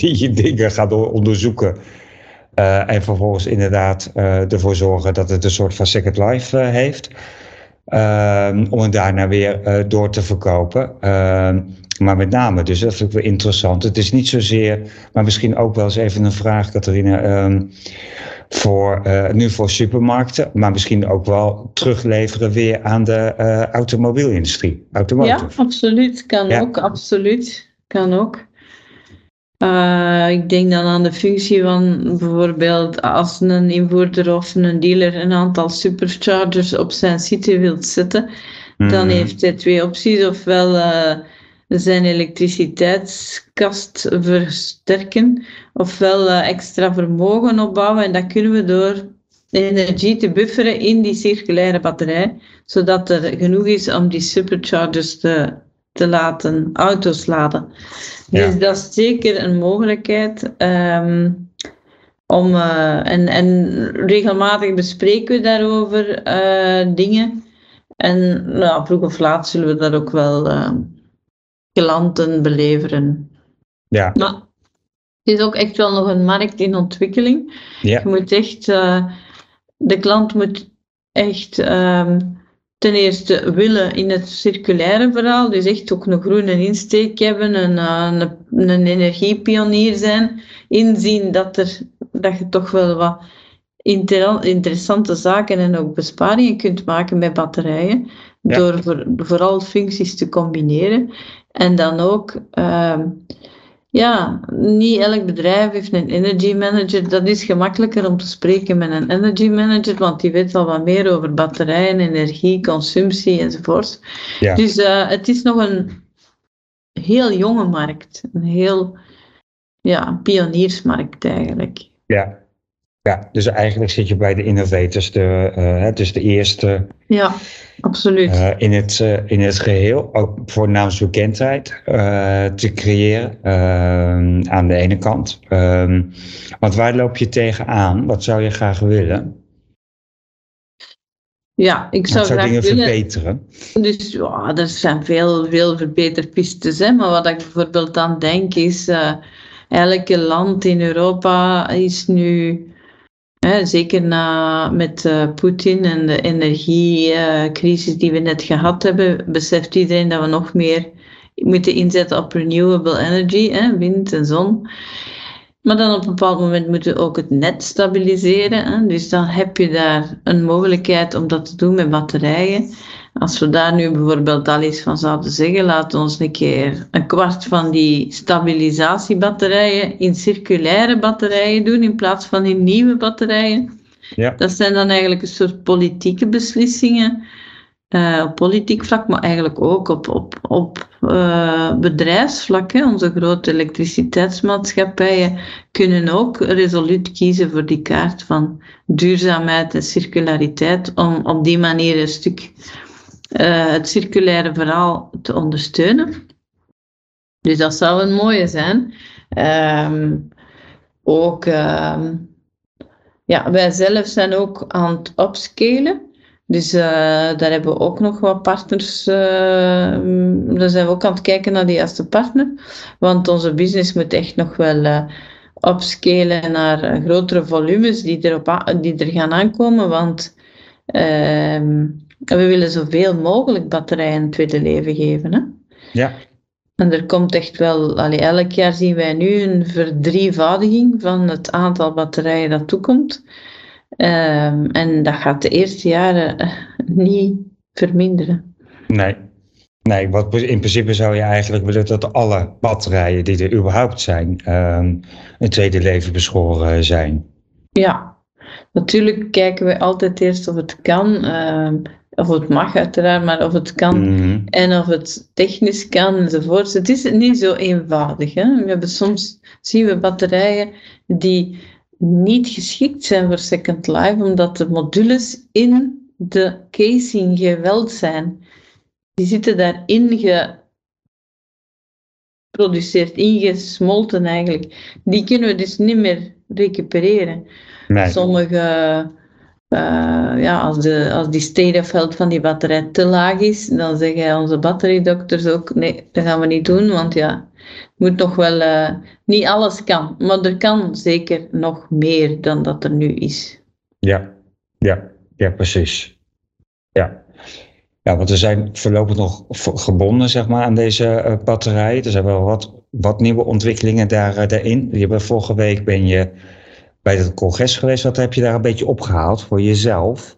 die je dingen gaan onderzoeken. en vervolgens inderdaad ervoor zorgen dat het een soort van second life heeft. Ehm, om het daarna weer door te verkopen. Maar met name, dus dat vind ik wel interessant. Het is niet zozeer, maar misschien ook wel eens even een vraag, Catharina. ehm, voor, eh, nu voor supermarkten, maar misschien ook wel terugleveren weer aan de eh, automobielindustrie. Ja, Automotive. absoluut. Kan Ja. ook, absoluut. Kan ook. Eh, ik denk dan aan de functie van bijvoorbeeld als een invoerder of een dealer een aantal superchargers op zijn site wilt zetten, dan Mhm. heeft hij twee opties. Ofwel zijn elektriciteitskast versterken, ofwel eh, extra vermogen opbouwen. En dat kunnen we door energie te bufferen in die circulaire batterij, zodat er genoeg is om die superchargers te, te laten auto's laden. Ja. Dus dat is zeker een mogelijkheid. Ehm, Om, eh, en, en regelmatig bespreken we daarover uh, dingen. En nou, vroeg of laat zullen we dat ook wel uh, klanten beleveren. Ja. Maar het is ook echt wel nog een markt in ontwikkeling. Ja. Je moet echt, de klant moet echt um, ten eerste willen in het circulaire verhaal, dus echt ook een groene insteek hebben, een, een, een energiepionier zijn, inzien dat, er, dat je toch wel wat inter interessante zaken en ook besparingen kunt maken met batterijen, Ja. door voor, vooral functies te combineren. En dan ook, ehm, ja, niet elk bedrijf heeft een energy manager. Dat is gemakkelijker om te spreken met een energy manager, want die weet al wat meer over batterijen, energie, consumptie enzovoort. Ja. Dus eh, het is nog een heel jonge markt. Een heel ja, pioniersmarkt eigenlijk. Ja. Ja, dus eigenlijk zit je bij de innovators, de, het is de eerste Ja, absoluut. eh, in, het, eh, in het geheel, ook voor naamsbekendheid te creëren aan de ene kant. Ehm, want waar loop je tegenaan? Wat zou je graag willen? ja, ik zou zou graag dingen willen... verbeteren? Dus ja, er zijn veel, veel verbeterpistes. Hè? Maar wat ik bijvoorbeeld aan denk is, elke land in Europa is nu, zeker na, met eh, Poetin en de energiecrisis die we net gehad hebben, beseft iedereen dat we nog meer moeten inzetten op renewable energy, hè, wind en zon. Maar dan op een bepaald moment moeten we ook het net stabiliseren. Hè? Dus dan heb je daar een mogelijkheid om dat te doen met batterijen. Als we daar nu bijvoorbeeld al eens van zouden zeggen, laten we ons een keer een kwart van die stabilisatiebatterijen in circulaire batterijen doen in plaats van in nieuwe batterijen. Ja. Dat zijn dan eigenlijk een soort politieke beslissingen eh, op politiek vlak, maar eigenlijk ook op, op, op uh, bedrijfsvlak. Hè. Onze grote elektriciteitsmaatschappijen kunnen ook resoluut kiezen voor die kaart van duurzaamheid en circulariteit, om op die manier een stuk uh, het circulaire verhaal te ondersteunen. Dus dat zou een mooie zijn. Um, ook, um, ja, wij zelf zijn ook aan het upscalen. Dus uh, daar hebben we ook nog wat partners. Uh, daar zijn we ook aan het kijken naar die eerste partner. Want onze business moet echt nog wel uh, naar grotere volumes die, erop die er gaan aankomen. Want ehm, we willen zoveel mogelijk batterijen een tweede leven geven. Hè? Ja. En er komt echt wel, allee, elk jaar zien wij nu een verdrievoudiging van het aantal batterijen dat toekomt. Um, en dat gaat de eerste jaren niet verminderen. Nee. Nee, wat in principe zou je eigenlijk willen dat alle batterijen die er überhaupt zijn, um, een tweede leven beschoren zijn. Ja, natuurlijk kijken we altijd eerst of het kan, um, of het mag uiteraard, maar of het kan mm -hmm. en of het technisch kan enzovoort. Het is niet zo eenvoudig. Hè? We hebben soms zien we batterijen die niet geschikt zijn voor Second Life, omdat de modules in de casing geweld zijn. Die zitten daarin geproduceerd, ingesmolten eigenlijk. Die kunnen we dus niet meer recupereren. Nee. Sommige, uh, ja, als, de, als die health van die batterij te laag is, dan zeggen onze batteriedokters ook, nee, dat gaan we niet doen, want ja, moet nog wel, uh, niet alles kan, maar er kan zeker nog meer dan dat er nu is. Ja, ja, ja, precies. Ja. Ja, want er zijn voorlopig nog gebonden zeg maar, aan deze uh, batterijen. Er zijn wel wat, wat nieuwe ontwikkelingen daar, daarin. Je vorige week ben je bij het congres geweest. Wat heb je daar een beetje opgehaald voor jezelf?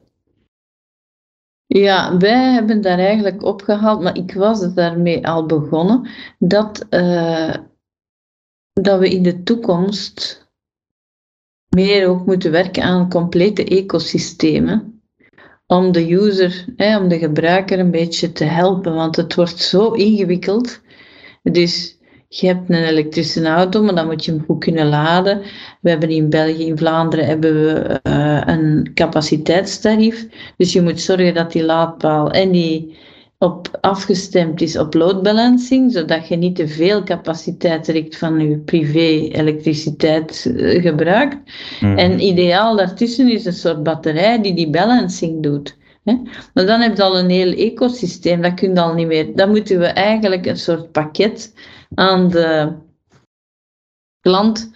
Ja, wij hebben daar eigenlijk opgehaald, maar ik was daarmee al begonnen, dat, uh, dat we in de toekomst meer ook moeten werken aan complete ecosystemen om de user, hè, om de gebruiker een beetje te helpen, want het wordt zo ingewikkeld. Dus je hebt een elektrische auto, maar dan moet je hem goed kunnen laden. We hebben in België, in Vlaanderen, hebben we uh, een capaciteitstarief. Dus je moet zorgen dat die laadpaal en die, op afgestemd is op load balancing, zodat je niet te veel capaciteit direct van je privé elektriciteit eh, gebruikt. Mhm. En ideaal daartussen is een soort batterij die die balancing doet. Hè? Maar dan heb je al een heel ecosysteem, dat kun je al niet meer. Dan moeten we eigenlijk een soort pakket aan de klant,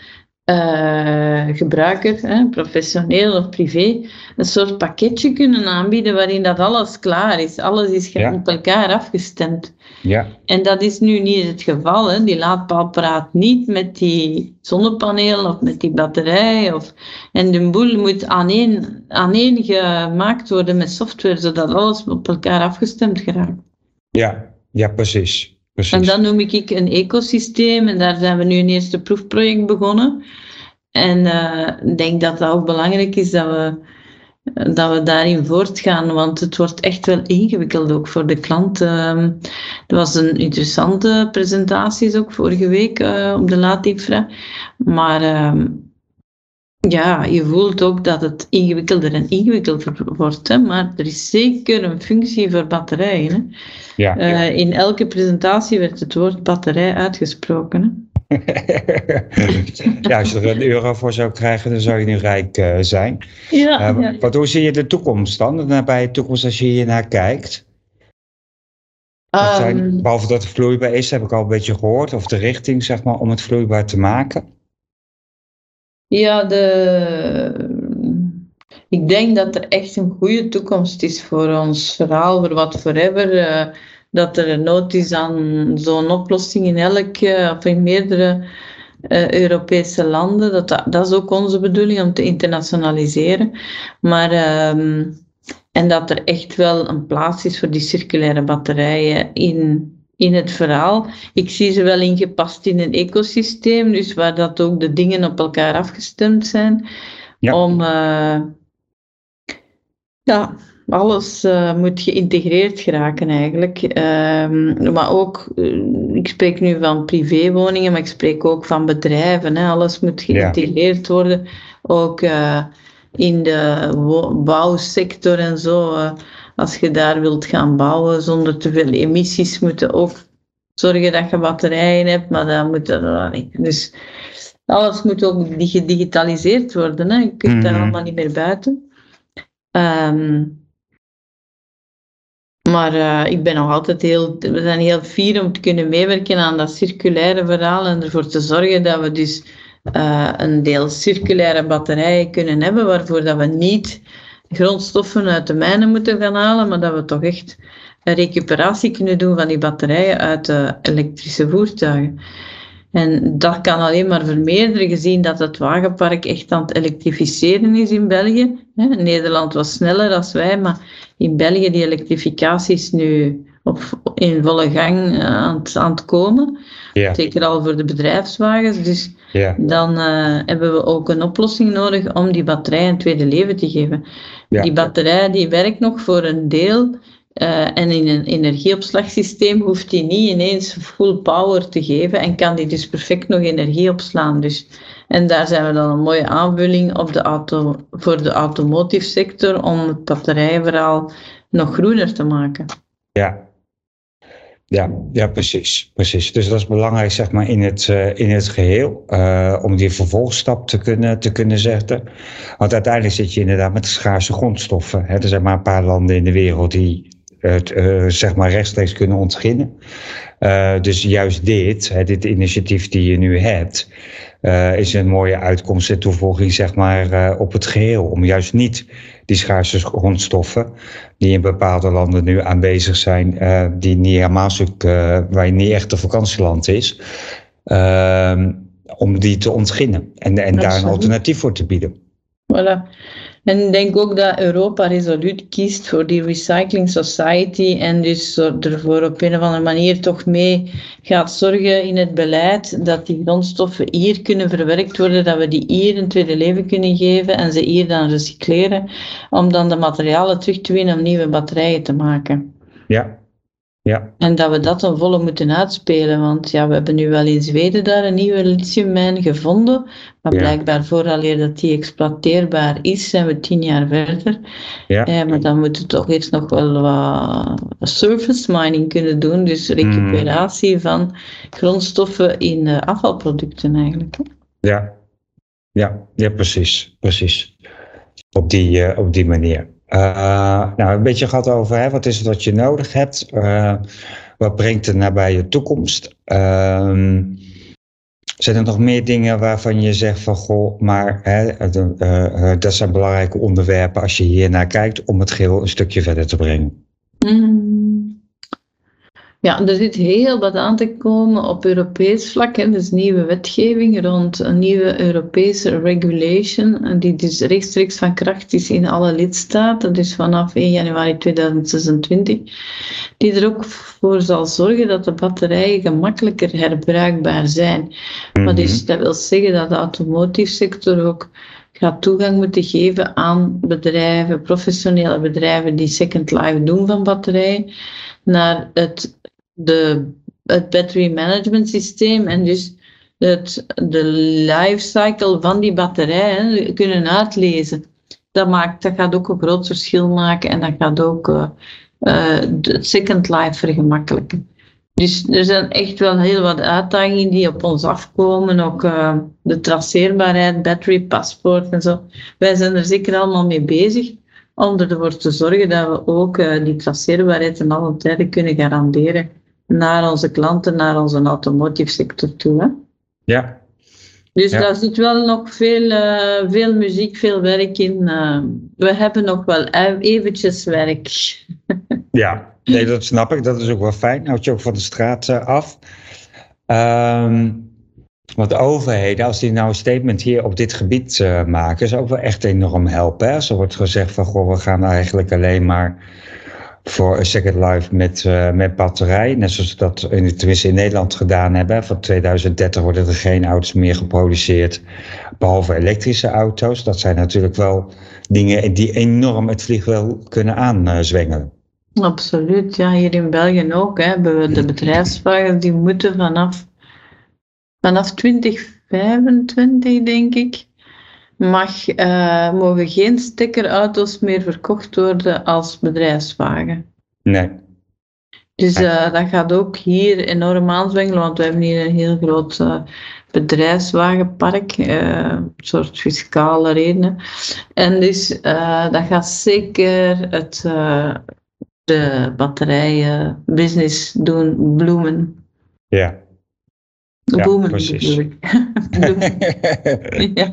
eh, gebruiker, hè, professioneel of privé, een soort pakketje kunnen aanbieden waarin dat alles klaar is. Alles is Ja. op elkaar afgestemd. Ja, En dat is nu niet het geval. Hè. Die laadpaal praat niet met die zonnepaneel of met die batterij. Of, en de boel moet aaneen, aaneen gemaakt worden met software, zodat alles op elkaar afgestemd geraakt. ja, ja, precies. En dat noem ik een ecosysteem. En daar zijn we nu een eerste proefproject begonnen. En eh, ik denk dat dat ook belangrijk is dat we, dat we daarin voortgaan. Want het wordt echt wel ingewikkeld ook voor de klant. Ehm, er was een interessante presentatie ook vorige week eh, op de Laatinfra. Maar ehm, ja, je voelt ook dat het ingewikkelder en ingewikkelder wordt. Hè? Maar er is zeker een functie voor batterijen. Hè? ja. Eh, in elke presentatie werd het woord batterij uitgesproken. Hè? ja, als je er een euro voor zou krijgen, dan zou je nu rijk eh, zijn. Ja, Eh, ja. Wat, hoe zie je de toekomst dan, de nabije toekomst, als je hier naar kijkt? Zijn- Ehm, behalve dat het vloeibaar is, heb ik al een beetje gehoord, of de richting, zeg maar, om het vloeibaar te maken. Ja, de, ik denk dat er echt een goede toekomst is voor ons verhaal, voor wat forever. eh, dat er nood is aan zo'n oplossing in elk eh, of in meerdere eh, Europese landen. Dat, dat, dat is ook onze bedoeling om te internationaliseren. Maar, ehm, en dat er echt wel een plaats is voor die circulaire batterijen in, in het verhaal. Ik zie ze wel ingepast in een ecosysteem, dus waar dat ook de dingen op elkaar afgestemd zijn. Ja. Om eh, ja, alles eh, moet geïntegreerd geraken eigenlijk. Ehm, maar ook, eh, ik spreek nu van privéwoningen, maar ik spreek ook van bedrijven. Hè. Alles moet Ja. geïntegreerd worden. Ook in de bouwsector en zo. Als je daar wilt gaan bouwen zonder te veel emissies, moet je ook zorgen dat je batterijen hebt, maar dan moet dat dan niet. Dus alles moet ook di- gedigitaliseerd worden. Hè. Je kunt daar Mhm. allemaal niet meer buiten. Ehm, maar eh, ik ben nog altijd heel, we zijn heel fier om te kunnen meewerken aan dat circulaire verhaal en ervoor te zorgen dat we dus eh, een deel circulaire batterijen kunnen hebben, waarvoor dat we niet grondstoffen uit de mijnen moeten gaan halen, maar dat we toch echt een recuperatie kunnen doen van die batterijen uit de elektrische voertuigen. En dat kan alleen maar vermeerderen, gezien dat het wagenpark echt aan het elektrificeren is in België. Nederland was sneller dan wij, maar in België die elektrificatie is nu op, in volle gang eh, aan het, aan het komen. Ja, Zeker al voor de bedrijfswagens. Dus dan eh, hebben we ook een oplossing nodig om die batterij een tweede leven te geven. Die batterij die werkt nog voor een deel. eh, en in een energieopslagsysteem hoeft die niet ineens full power te geven en kan die dus perfect nog energie opslaan. Dus, en daar zijn we dan een mooie aanvulling op de auto, voor de automotive sector om het batterijverhaal nog groener te maken. ja. Ja, ja, precies, precies. Dus dat is belangrijk, zeg maar, in het, eh, in het geheel, eh, om die vervolgstap te kunnen, te kunnen zetten. Want uiteindelijk zit je inderdaad met schaarse grondstoffen. Er zijn maar een paar landen in de wereld die het, eh, zeg maar, rechtstreeks kunnen ontginnen. Eh, dus juist dit, hè, dit initiatief die je nu hebt, eh, is een mooie uitkomst en toevoeging, zeg maar, op het geheel. Om juist niet die schaarse grondstoffen die in bepaalde landen nu aanwezig zijn, die niet helemaal stuk, waar je niet echt een vakantieland is, ehm, om die te ontginnen en, en daar een alternatief voor te bieden. Voilà. En ik denk ook dat Europa resoluut kiest voor die Recycling Society en dus ervoor op een of andere manier toch mee gaat zorgen in het beleid dat die grondstoffen hier kunnen verwerkt worden, dat we die hier een tweede leven kunnen geven en ze hier dan recycleren, om dan de materialen terug te winnen om nieuwe batterijen te maken. Ja, Ja. En dat we dat ten volle moeten uitspelen. Want ja, we hebben nu wel in Zweden daar een nieuwe lithiummijn gevonden. Maar Ja. blijkbaar vooraleer dat die exploiteerbaar is, zijn we tien jaar verder. Ja. Eh, maar dan moeten we toch eerst nog wel wat surface mining kunnen doen. Dus recuperatie van grondstoffen in eh, afvalproducten eigenlijk. hè. Ja, ja, ja precies, precies. Op die, eh, op die manier. Eh, nou, een beetje gehad over hè, wat is het wat je nodig hebt. Eh, wat brengt de nabije toekomst? Ehm, zijn er nog meer dingen waarvan je zegt van goh, maar hè, eh, dat zijn belangrijke onderwerpen als je hier naar kijkt om het geheel een stukje verder te brengen? Mm. Ja, er zit heel wat aan te komen op Europees vlak. Hè. Dus nieuwe wetgeving rond een nieuwe Europese regulation, die dus rechtstreeks van kracht is in alle lidstaten, dus vanaf 1 januari 2026, die er ook voor zal zorgen dat de batterijen gemakkelijker herbruikbaar zijn. Maar dus, dat wil zeggen dat de automotive sector ook gaat toegang moeten geven aan bedrijven, professionele bedrijven die second life doen van batterijen, naar het, de, het battery management systeem en dus het, de lifecycle van die batterijen kunnen uitlezen. Dat, maakt, dat gaat ook een groot verschil maken en dat gaat ook de- het second life vergemakkelijken. Dus er zijn echt wel heel wat uitdagingen die op ons afkomen. Ook eh, de traceerbaarheid, battery paspoort en zo. Wij zijn er zeker allemaal mee bezig om ervoor te zorgen dat we ook die traceerbaarheid in alle tijden kunnen garanderen naar onze klanten, naar onze automotive sector toe. Hè? Ja, Dus Ja. daar zit wel nog veel, eh, veel muziek, veel werk in. Eh, we hebben nog wel e- eventjes werk. Ja, nee, dat snap ik. Dat is ook wel fijn. Houd je ook van de straat eh, af. Ehm, want overheden, als die nou een statement hier op dit gebied maken, zou ook wel echt enorm helpen. Hè? Zo wordt gezegd van, goh, we gaan eigenlijk alleen maar voor een second life met, eh, met batterij. Net zoals we dat in, tenminste in Nederland gedaan hebben. Van 2030 worden er geen auto's meer geproduceerd, behalve elektrische auto's. Dat zijn natuurlijk wel dingen die enorm het vliegwiel kunnen aanzwengelen. Absoluut, ja. Hier in België ook hebben we de bedrijfswagens die moeten vanaf, vanaf 2025, denk ik, mag, eh, mogen geen stekkerauto's meer verkocht worden als bedrijfswagen. Nee. Dus eh, dat gaat ook hier enorm aanzwengelen, want we hebben hier een heel groot eh, bedrijfswagenpark, een soort fiscale redenen. En dus dat gaat zeker het, de batterijenbusiness doen bloemen. Ja. Ja, precies. ik. Ja.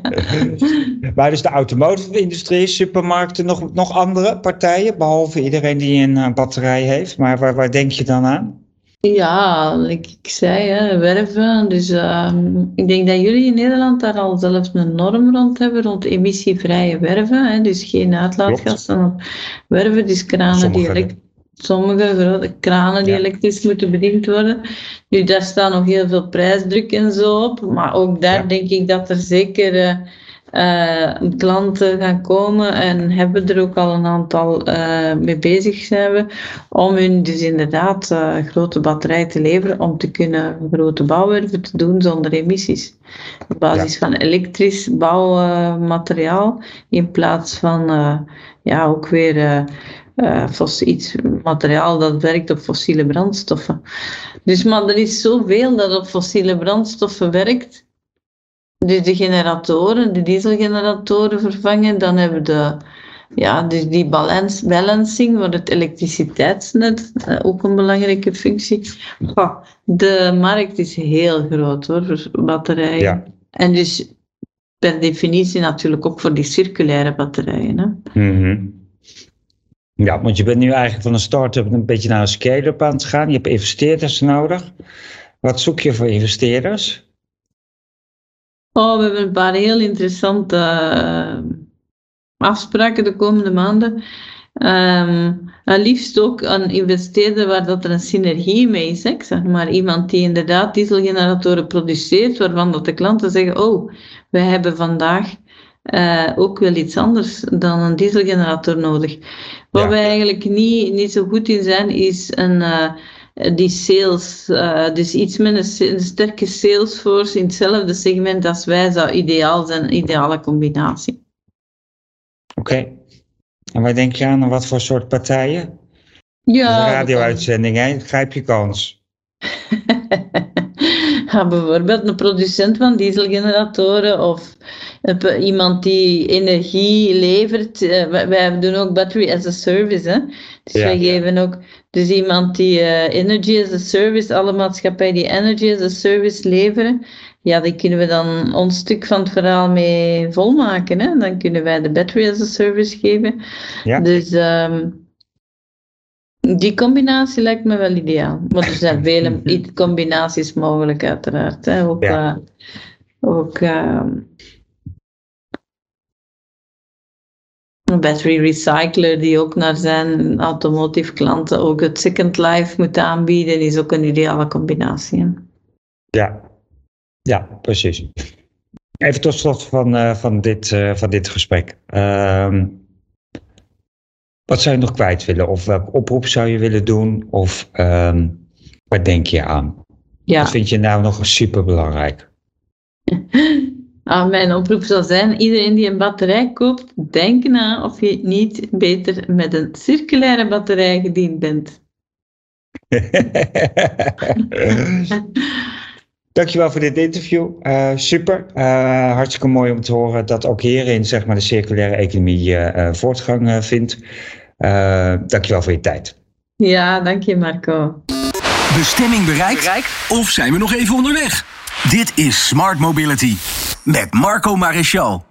maar dus de automotive-industrie, supermarkten, nog, nog andere partijen, behalve iedereen die een eh, batterij heeft. Maar waar, waar denk je dan aan? Ja, like ik zei, hè, werven. Dus ehm, ik denk dat jullie in Nederland daar al zelfs een norm rond hebben, rond emissievrije werven. Hè, dus geen uitlaatgassen op werven. Dus kranen die Sommige, elek- Sommige grote kranen die Ja. elektrisch moeten bediend worden. Nu, daar staat nog heel veel prijsdruk en zo op. Maar ook daar Ja. denk ik dat er zeker eh, klanten gaan komen. En hebben er ook al een aantal eh, mee bezig zijn we. Om hun dus inderdaad eh, grote batterij te leveren. Om te kunnen grote bouwwerven te doen zonder emissies. Op basis van elektrisch bouwmateriaal. in plaats van ja, ook weer... fos- iets materiaal dat werkt op fossiele brandstoffen. Dus, maar er is zoveel dat op fossiele brandstoffen werkt. Dus de generatoren, de dieselgeneratoren vervangen, dan hebben we de, ja, dus die balance, balancing voor het elektriciteitsnet, eh, ook een belangrijke functie. Goh, de markt is heel groot hoor, voor batterijen. Ja. En dus per definitie natuurlijk ook voor die circulaire batterijen. Hè. Mhm. Ja, want je bent nu eigenlijk van een start-up een beetje naar een scale-up aan het gaan. Je hebt investeerders nodig. Wat zoek je voor investeerders? Oh, we hebben een paar heel interessante eh, afspraken de komende maanden. Ehm en liefst ook een investeerder waar dat er een synergie mee is. Zeg maar iemand die inderdaad dieselgeneratoren produceert, waarvan dat de klanten zeggen, oh, wij hebben vandaag eh, ook wel iets anders dan een dieselgenerator nodig. Waar Ja. wij eigenlijk niet, niet zo goed in zijn, is een, eh, die sales, dus iets met een, een, sterke salesforce in hetzelfde segment als wij zou ideaal zijn, een ideale combinatie. Oké. En waar denk je aan? Wat voor soort partijen? Ja. Radio-uitzending, hè? Grijp je kans. ja, bijvoorbeeld een producent van dieselgeneratoren of iemand die energie levert. Uh, wij, doen ook battery as a service. Hè? Dus ja, wij geven ook. Dus iemand die uh, energy as a service, alle maatschappijen die energy as a service leveren, ja, die kunnen we dan ons stuk van het verhaal mee volmaken. Hè? Dan kunnen wij de battery as a service geven. Ja. Dus um, die combinatie lijkt me wel ideaal. Maar er zijn vele combinaties mogelijk, uiteraard. Hè. Ook, ja. uh, ook uh, een battery recycler die ook naar zijn automotive klanten ook het second life moet aanbieden, is ook een ideale combinatie. Hè. Ja. ja, precies. Even tot slot van, uh, van, dit, uh, van dit gesprek. Ehm, wat zou je nog kwijt willen? Of welke oproep zou je willen doen? Of um, wat denk je aan? Ja. Wat vind je nou nog super belangrijk? Ah, mijn oproep zou zijn: iedereen die een batterij koopt, denk na of je niet beter met een circulaire batterij gediend bent. Dankjewel voor dit interview. Uh, super. Uh, hartstikke mooi om te horen dat ook hierin zeg maar, de circulaire economie uh, voortgang vindt. dankjewel voor je tijd. Ja, dank je Marco. Bestemming bereikt? bereikt? Of zijn we nog even onderweg? Dit is Smart Mobility met Marco Maréchal.